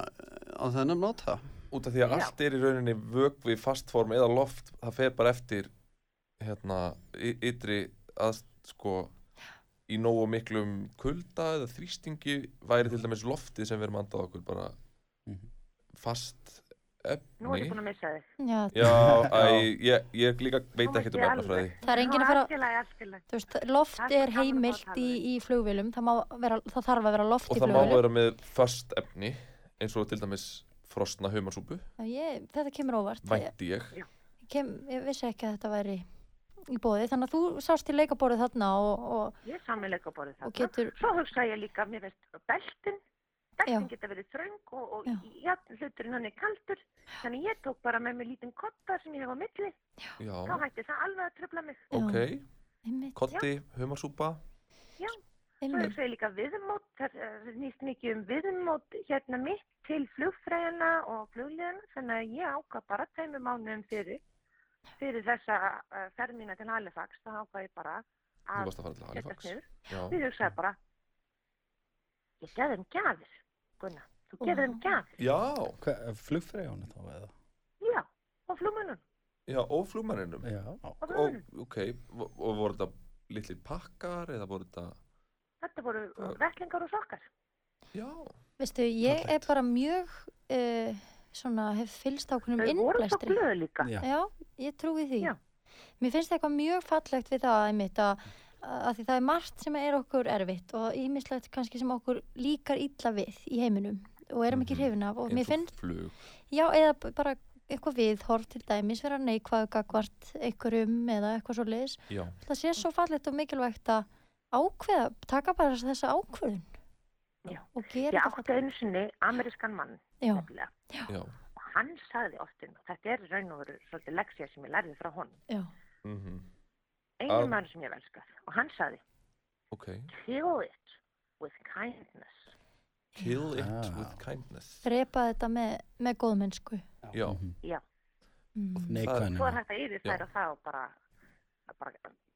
[SPEAKER 8] á þennan nota.
[SPEAKER 1] Út af því að
[SPEAKER 10] Já.
[SPEAKER 1] allt er í rauninni vögvi, fastform eða loft. Það fer bara eftir hérna, y- ytri að sko í nógu miklum kulda eða þrýstingi væri til dæmis loftið sem við erum andað okkur bara
[SPEAKER 7] Mhm.
[SPEAKER 1] fast
[SPEAKER 10] Nú er ég
[SPEAKER 1] efni.
[SPEAKER 10] búin að missa þig.
[SPEAKER 2] Já,
[SPEAKER 1] Já, æ, ég, ég líka veit
[SPEAKER 10] veit
[SPEAKER 1] um efnafræði.
[SPEAKER 2] Það er enginn að fara- veist, loft
[SPEAKER 10] er
[SPEAKER 2] heimilt í, í flugvélum, það, má vera, það þarf að vera loft
[SPEAKER 1] og
[SPEAKER 2] í
[SPEAKER 1] það má vera með föst efni eins og til dæmis frosna
[SPEAKER 2] Ég, þetta kemur óvart.
[SPEAKER 1] Vænti ég.
[SPEAKER 2] Ég kem, ég vissi ekki að þetta væri í bóði, þannig að þú sást í leikaborðið þarna og, og,
[SPEAKER 10] Ég sammeðleika borðið
[SPEAKER 2] og
[SPEAKER 10] þarna.
[SPEAKER 2] getur,
[SPEAKER 10] Svo hugsa ég líka, mér veist, beltin, beltin
[SPEAKER 2] Já.
[SPEAKER 10] geta verið þröng og, og
[SPEAKER 2] Já.
[SPEAKER 10] jafn hluturinn hann er kaldur. Þannig ég tók bara með mig lítinn kotta sem ég hef á milli.
[SPEAKER 1] Já,
[SPEAKER 10] Þá hætti það alveg að tröfla mig.
[SPEAKER 2] Já.
[SPEAKER 1] ok,
[SPEAKER 2] einmitt,
[SPEAKER 1] kotti, humarsúpa
[SPEAKER 10] Svo
[SPEAKER 2] einmitt,
[SPEAKER 10] hugsa ég líka viðmót, það snýst mikið um viðmót hérna mitt til flugfræðina og flugliðana. Þannig að ég ákvað bara tveimur mánuðum fyrir, fyrir þessa uh, ferð mína til Halifax. Það ákvað ég bara
[SPEAKER 1] Þú
[SPEAKER 10] að
[SPEAKER 1] varst að fara til
[SPEAKER 10] setjast
[SPEAKER 1] Halifax
[SPEAKER 10] niður.
[SPEAKER 1] Já,
[SPEAKER 10] Við hugsaði bara, ég gefði þeim gjafir, Gunnar. Þú gefði þeim gjafir,
[SPEAKER 1] já,
[SPEAKER 7] Flugfreyjónu þá eða?
[SPEAKER 10] já, og flugmönnum.
[SPEAKER 1] já og
[SPEAKER 10] flugmönnum.
[SPEAKER 1] ok, og voru þetta litlir pakkar eða voru þetta
[SPEAKER 10] Þetta voru
[SPEAKER 1] Já.
[SPEAKER 10] vettlingar og sokkar.
[SPEAKER 1] já,
[SPEAKER 2] veistu, ég er
[SPEAKER 7] Fallegt.
[SPEAKER 2] bara mjög, uh, svona, hef fylst ákveðnum
[SPEAKER 10] Þau voru svo
[SPEAKER 2] innblæstri.
[SPEAKER 10] glöðu líka.
[SPEAKER 7] Já.
[SPEAKER 2] Já, ég trúi því.
[SPEAKER 10] Já.
[SPEAKER 2] Mér finnst eitthvað mjög fallegt við það einmitt að, að því það er margt sem er okkur erfitt og ímislegt kannski sem okkur líkar illa við í heiminum og erum ekki
[SPEAKER 1] Mhm.
[SPEAKER 2] hrifin af og mér finnst, já, eða bara eitthvað viðhorf til dæmis vera neikvæðu gagvart einhverjum eða eitthvað svo liðis.
[SPEAKER 1] já,
[SPEAKER 2] Það sé svo fallegt og mikilvægt að ákveða, taka bara þessa ákveðun
[SPEAKER 10] Já.
[SPEAKER 2] og gera
[SPEAKER 10] Ég
[SPEAKER 2] þetta
[SPEAKER 10] átti einu sinni amerískan mann,
[SPEAKER 2] Já,
[SPEAKER 1] já,
[SPEAKER 10] Og hann sagði oftin, og þetta er raun og veru svolítið leksja sem ég lærði frá honum,
[SPEAKER 2] já,
[SPEAKER 1] mhm,
[SPEAKER 10] einu
[SPEAKER 1] Að-
[SPEAKER 10] mann sem ég velskar. Og hann sagði,
[SPEAKER 1] ok
[SPEAKER 10] kill it with kindness.
[SPEAKER 1] kill it
[SPEAKER 7] Ah.
[SPEAKER 1] with kindness
[SPEAKER 2] drepa þetta með, með góðmennsku.
[SPEAKER 1] já,
[SPEAKER 7] Mhm.
[SPEAKER 10] Já,
[SPEAKER 2] Mm.
[SPEAKER 7] Neikvæðinu.
[SPEAKER 10] svo er hægt að yfir
[SPEAKER 1] Já.
[SPEAKER 10] þær það og bara, að bara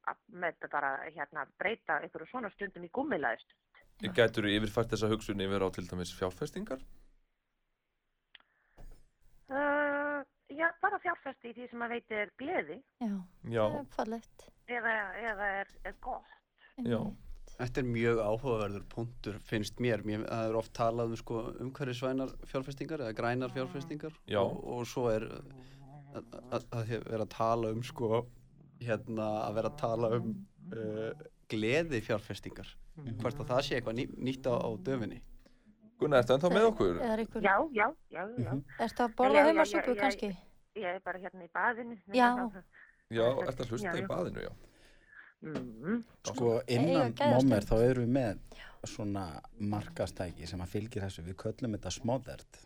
[SPEAKER 10] að með bara hérna breyta einhverju svona stundum í gummilaðist.
[SPEAKER 1] Gætur þú yfirfært þessa hugsun yfir á til dæmis fjárfestingar?
[SPEAKER 10] Uh, já, bara fjárfesti í því sem að veiti er gleði.
[SPEAKER 2] Já,
[SPEAKER 1] Já,
[SPEAKER 2] það er fallegt.
[SPEAKER 10] eða, eða er, er gott.
[SPEAKER 1] já.
[SPEAKER 8] Þetta er mjög áhugaverður punktur finnst mér, mér það er oft talað um sko, umhverfisvænar fjárfestingar eða grænar fjárfestingar.
[SPEAKER 1] Já.
[SPEAKER 8] og, og svo er að, að, að vera að tala um sko, hérna að vera að tala um uh, gleði fjárfestingar hvort að það sé eitthvað ný, nýtt á, á döfinni
[SPEAKER 1] Gunnar, ertu ennþá með okkur?
[SPEAKER 10] Já, já, já, já.
[SPEAKER 2] ertu að borða
[SPEAKER 10] já.
[SPEAKER 2] kannski?
[SPEAKER 10] Ég er bara hérna í baðinu.
[SPEAKER 2] Já.
[SPEAKER 1] Já, ertu að hlusta
[SPEAKER 10] Já,
[SPEAKER 1] í baðinu, já
[SPEAKER 10] Mm
[SPEAKER 7] Sko innan mómer þá erum við með svona markastæki sem að fylgir þessu, við köllum þetta smóðert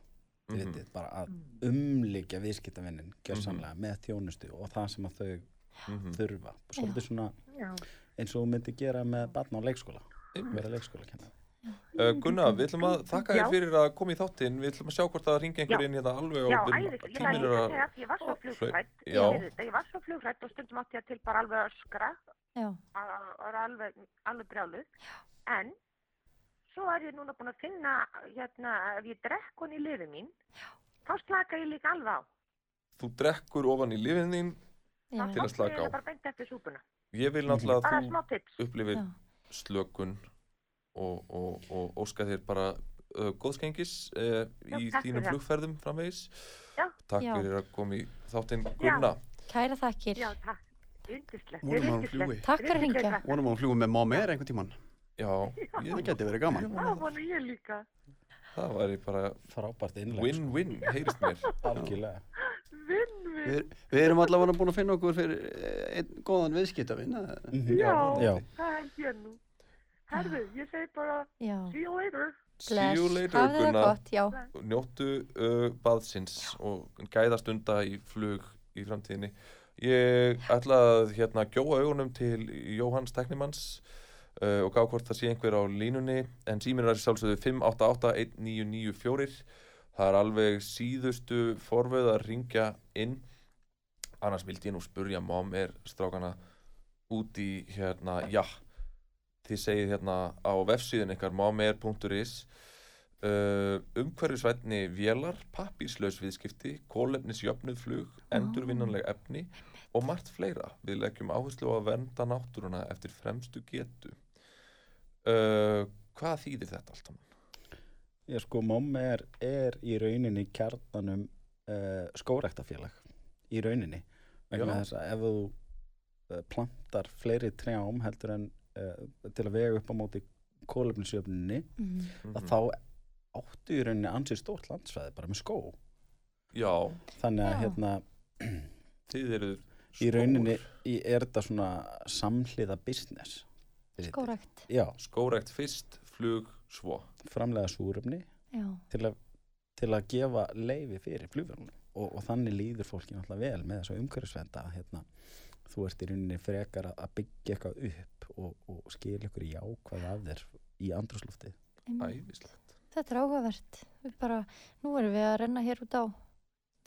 [SPEAKER 1] Mhm.
[SPEAKER 7] mm -hmm. bara að umlíkja viðskiptavinnin gjörsamlega með þjónustu og það sem að þau
[SPEAKER 1] Mhm.
[SPEAKER 7] þurfa svolítið svona
[SPEAKER 10] Já.
[SPEAKER 7] eins og þú myndir gera með barn á leikskóla vera leikskóla kennar
[SPEAKER 1] Uh, Gunnar, við ætlum að þakka þér fyrir að koma í þáttinn Við ætlum að sjá hvort það ringi einhver
[SPEAKER 10] Já.
[SPEAKER 1] inn hérna alveg og við erum-
[SPEAKER 10] æðislega. Ég
[SPEAKER 1] tíminn
[SPEAKER 10] var
[SPEAKER 1] er
[SPEAKER 10] líka að
[SPEAKER 1] að
[SPEAKER 10] að ég var svo flugfrætt.
[SPEAKER 1] Já.
[SPEAKER 10] Ég, var svo flugfrætt og stundum átti ég til bara alveg að öskra
[SPEAKER 2] Já,
[SPEAKER 10] og var alveg, alveg brjáluð. En svo er ég núna búin að finna, hérna, ef ég drekk hún í lifi mín, þá slaka ég líka alveg á.
[SPEAKER 1] Þú drekkur ofan í lifin þín
[SPEAKER 2] já,
[SPEAKER 1] Til að slaka á.
[SPEAKER 10] Það bara beint eftir súpuna.
[SPEAKER 1] Ég vil náttúrulega að þú upplifir slökun og, og, og óska þér bara uh, góðskengis uh,
[SPEAKER 10] Já,
[SPEAKER 1] í
[SPEAKER 10] takk
[SPEAKER 1] þínum flugferðum framvegis
[SPEAKER 10] Já.
[SPEAKER 1] Takk
[SPEAKER 2] Já.
[SPEAKER 1] fyrir að koma í þáttinn
[SPEAKER 10] Já.
[SPEAKER 1] Gunna
[SPEAKER 2] kæra þakkir.
[SPEAKER 10] Já, takk. Yndislegt.
[SPEAKER 8] Vonum að hún fljúgi.
[SPEAKER 2] Takk fyrir að hringja.
[SPEAKER 8] vonum að hún fljúi með Mómer einhvern tíman
[SPEAKER 1] Já,
[SPEAKER 8] það geti verið gaman
[SPEAKER 10] Það vonu ég líka.
[SPEAKER 1] það væri bara
[SPEAKER 7] frábært innleg
[SPEAKER 1] win-win, heyrist mér.
[SPEAKER 8] Við, við erum allavega búin að finna okkur fyrir eh, einn góðan viðskiptavinn eða?
[SPEAKER 7] Mhm.
[SPEAKER 10] Já,
[SPEAKER 7] Já.
[SPEAKER 10] það held ég nú. Herðu, ég segi bara,
[SPEAKER 2] Já,
[SPEAKER 10] see you later.
[SPEAKER 1] See you later
[SPEAKER 2] hafðu það
[SPEAKER 1] Gunna
[SPEAKER 2] gott, já.
[SPEAKER 1] Njóttu uh, baðsins og gæða stunda í flug í framtíðinni. Ég ætla að hérna gjóa augunum til Jóhanns teknimanns uh, og gá hvort það sé einhver á línunni en síminn er sjálfsögðu 588-1994 Það er alveg síðustu forvöð að ringja inn. Annars vildi ég nú spurja móm er strákana út í hérna, já þið segið hérna á vefsíðun ykkar momer.is uh, umhverfisvætni vélar, pappírslaus viðskipti, kólefnisjöfnuð flug, endurvinnanleg efni og margt fleira. Við leggjum áherslu á að vernda náttúruna eftir fremstu getu. Uh, hvað þýðir þetta allt saman?
[SPEAKER 7] Ég sko, mommi er, er í rauninni kjarnanum uh, skórektafélag í rauninni vegna þess að ef þú uh, plantar fleiri trjám heldur en til að vega upp á móti kólefnisjöfninni
[SPEAKER 2] Mhm.
[SPEAKER 1] Mhm.
[SPEAKER 7] að þá áttu í rauninni ansið stórt landsvæði bara með skó.
[SPEAKER 1] Já,
[SPEAKER 7] þannig að
[SPEAKER 2] Já.
[SPEAKER 7] hérna
[SPEAKER 1] þið eru
[SPEAKER 7] í rauninni í, er þetta svona samhliða business?
[SPEAKER 2] Skórakt
[SPEAKER 7] já,
[SPEAKER 1] skórekt fyrst, flug svo.
[SPEAKER 7] Framlega súrefni
[SPEAKER 2] já,
[SPEAKER 7] til að, til að gefa leifi fyrir flugvélunum. Og, og þannig líður fólki náttúrulega vel með þessa umhverfisvenda að hérna, þú ert í rauninni frekar að byggja eitthvað upp og, og skilja ykkur í jákvæð af þér í andrúsloftið
[SPEAKER 2] einmitt.
[SPEAKER 1] ævislegt
[SPEAKER 2] þetta er áhugavert. Við bara, nú erum við að renna hér út á út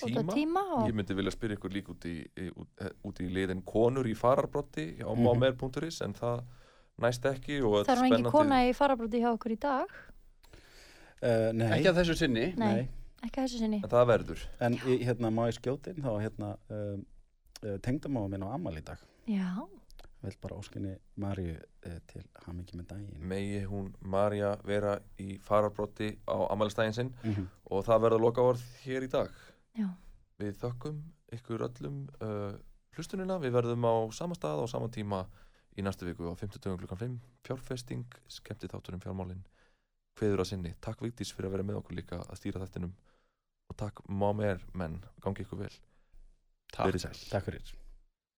[SPEAKER 2] á
[SPEAKER 1] Tíma?
[SPEAKER 2] tíma og
[SPEAKER 1] Ég myndi vilja spyrja ykkur líka út í, í, út, eh, út í liðin konur í fararbrotti á
[SPEAKER 7] Mhm.
[SPEAKER 1] mámer.is en það næst ekki og
[SPEAKER 2] það er engin kona í farabróti hjá okkur í dag?
[SPEAKER 7] Uh, nei,
[SPEAKER 8] Ekki að þessu sinni.
[SPEAKER 2] Nei. ekki að þessu sinni.
[SPEAKER 1] En það verður.
[SPEAKER 7] En í, hérna má ég skjótin þá hérna um, uh, tengdamáma minn á Amal í dag.
[SPEAKER 2] Já,
[SPEAKER 7] vil bara óskinni Marju uh, til hamingi með daginn.
[SPEAKER 1] Megi hún Marja vera í fararbrotti á ammælistægin sinn.
[SPEAKER 7] Mm -hmm.
[SPEAKER 1] og það verður loka orð hér í dag.
[SPEAKER 2] Já,
[SPEAKER 1] Við þökkum ykkur öllum uh, hlustunina, við verðum á sama stað á sama tíma í næstu viku á 50 klukkan 5 fjárfesting, skemmti þátturinn fjármálin hveður að sinni, takk Vigdís fyrir að vera með okkur líka að stýra þettinum og takk Mámer menn, gangi ykkur vel.
[SPEAKER 8] Takk.
[SPEAKER 7] Takk fyrir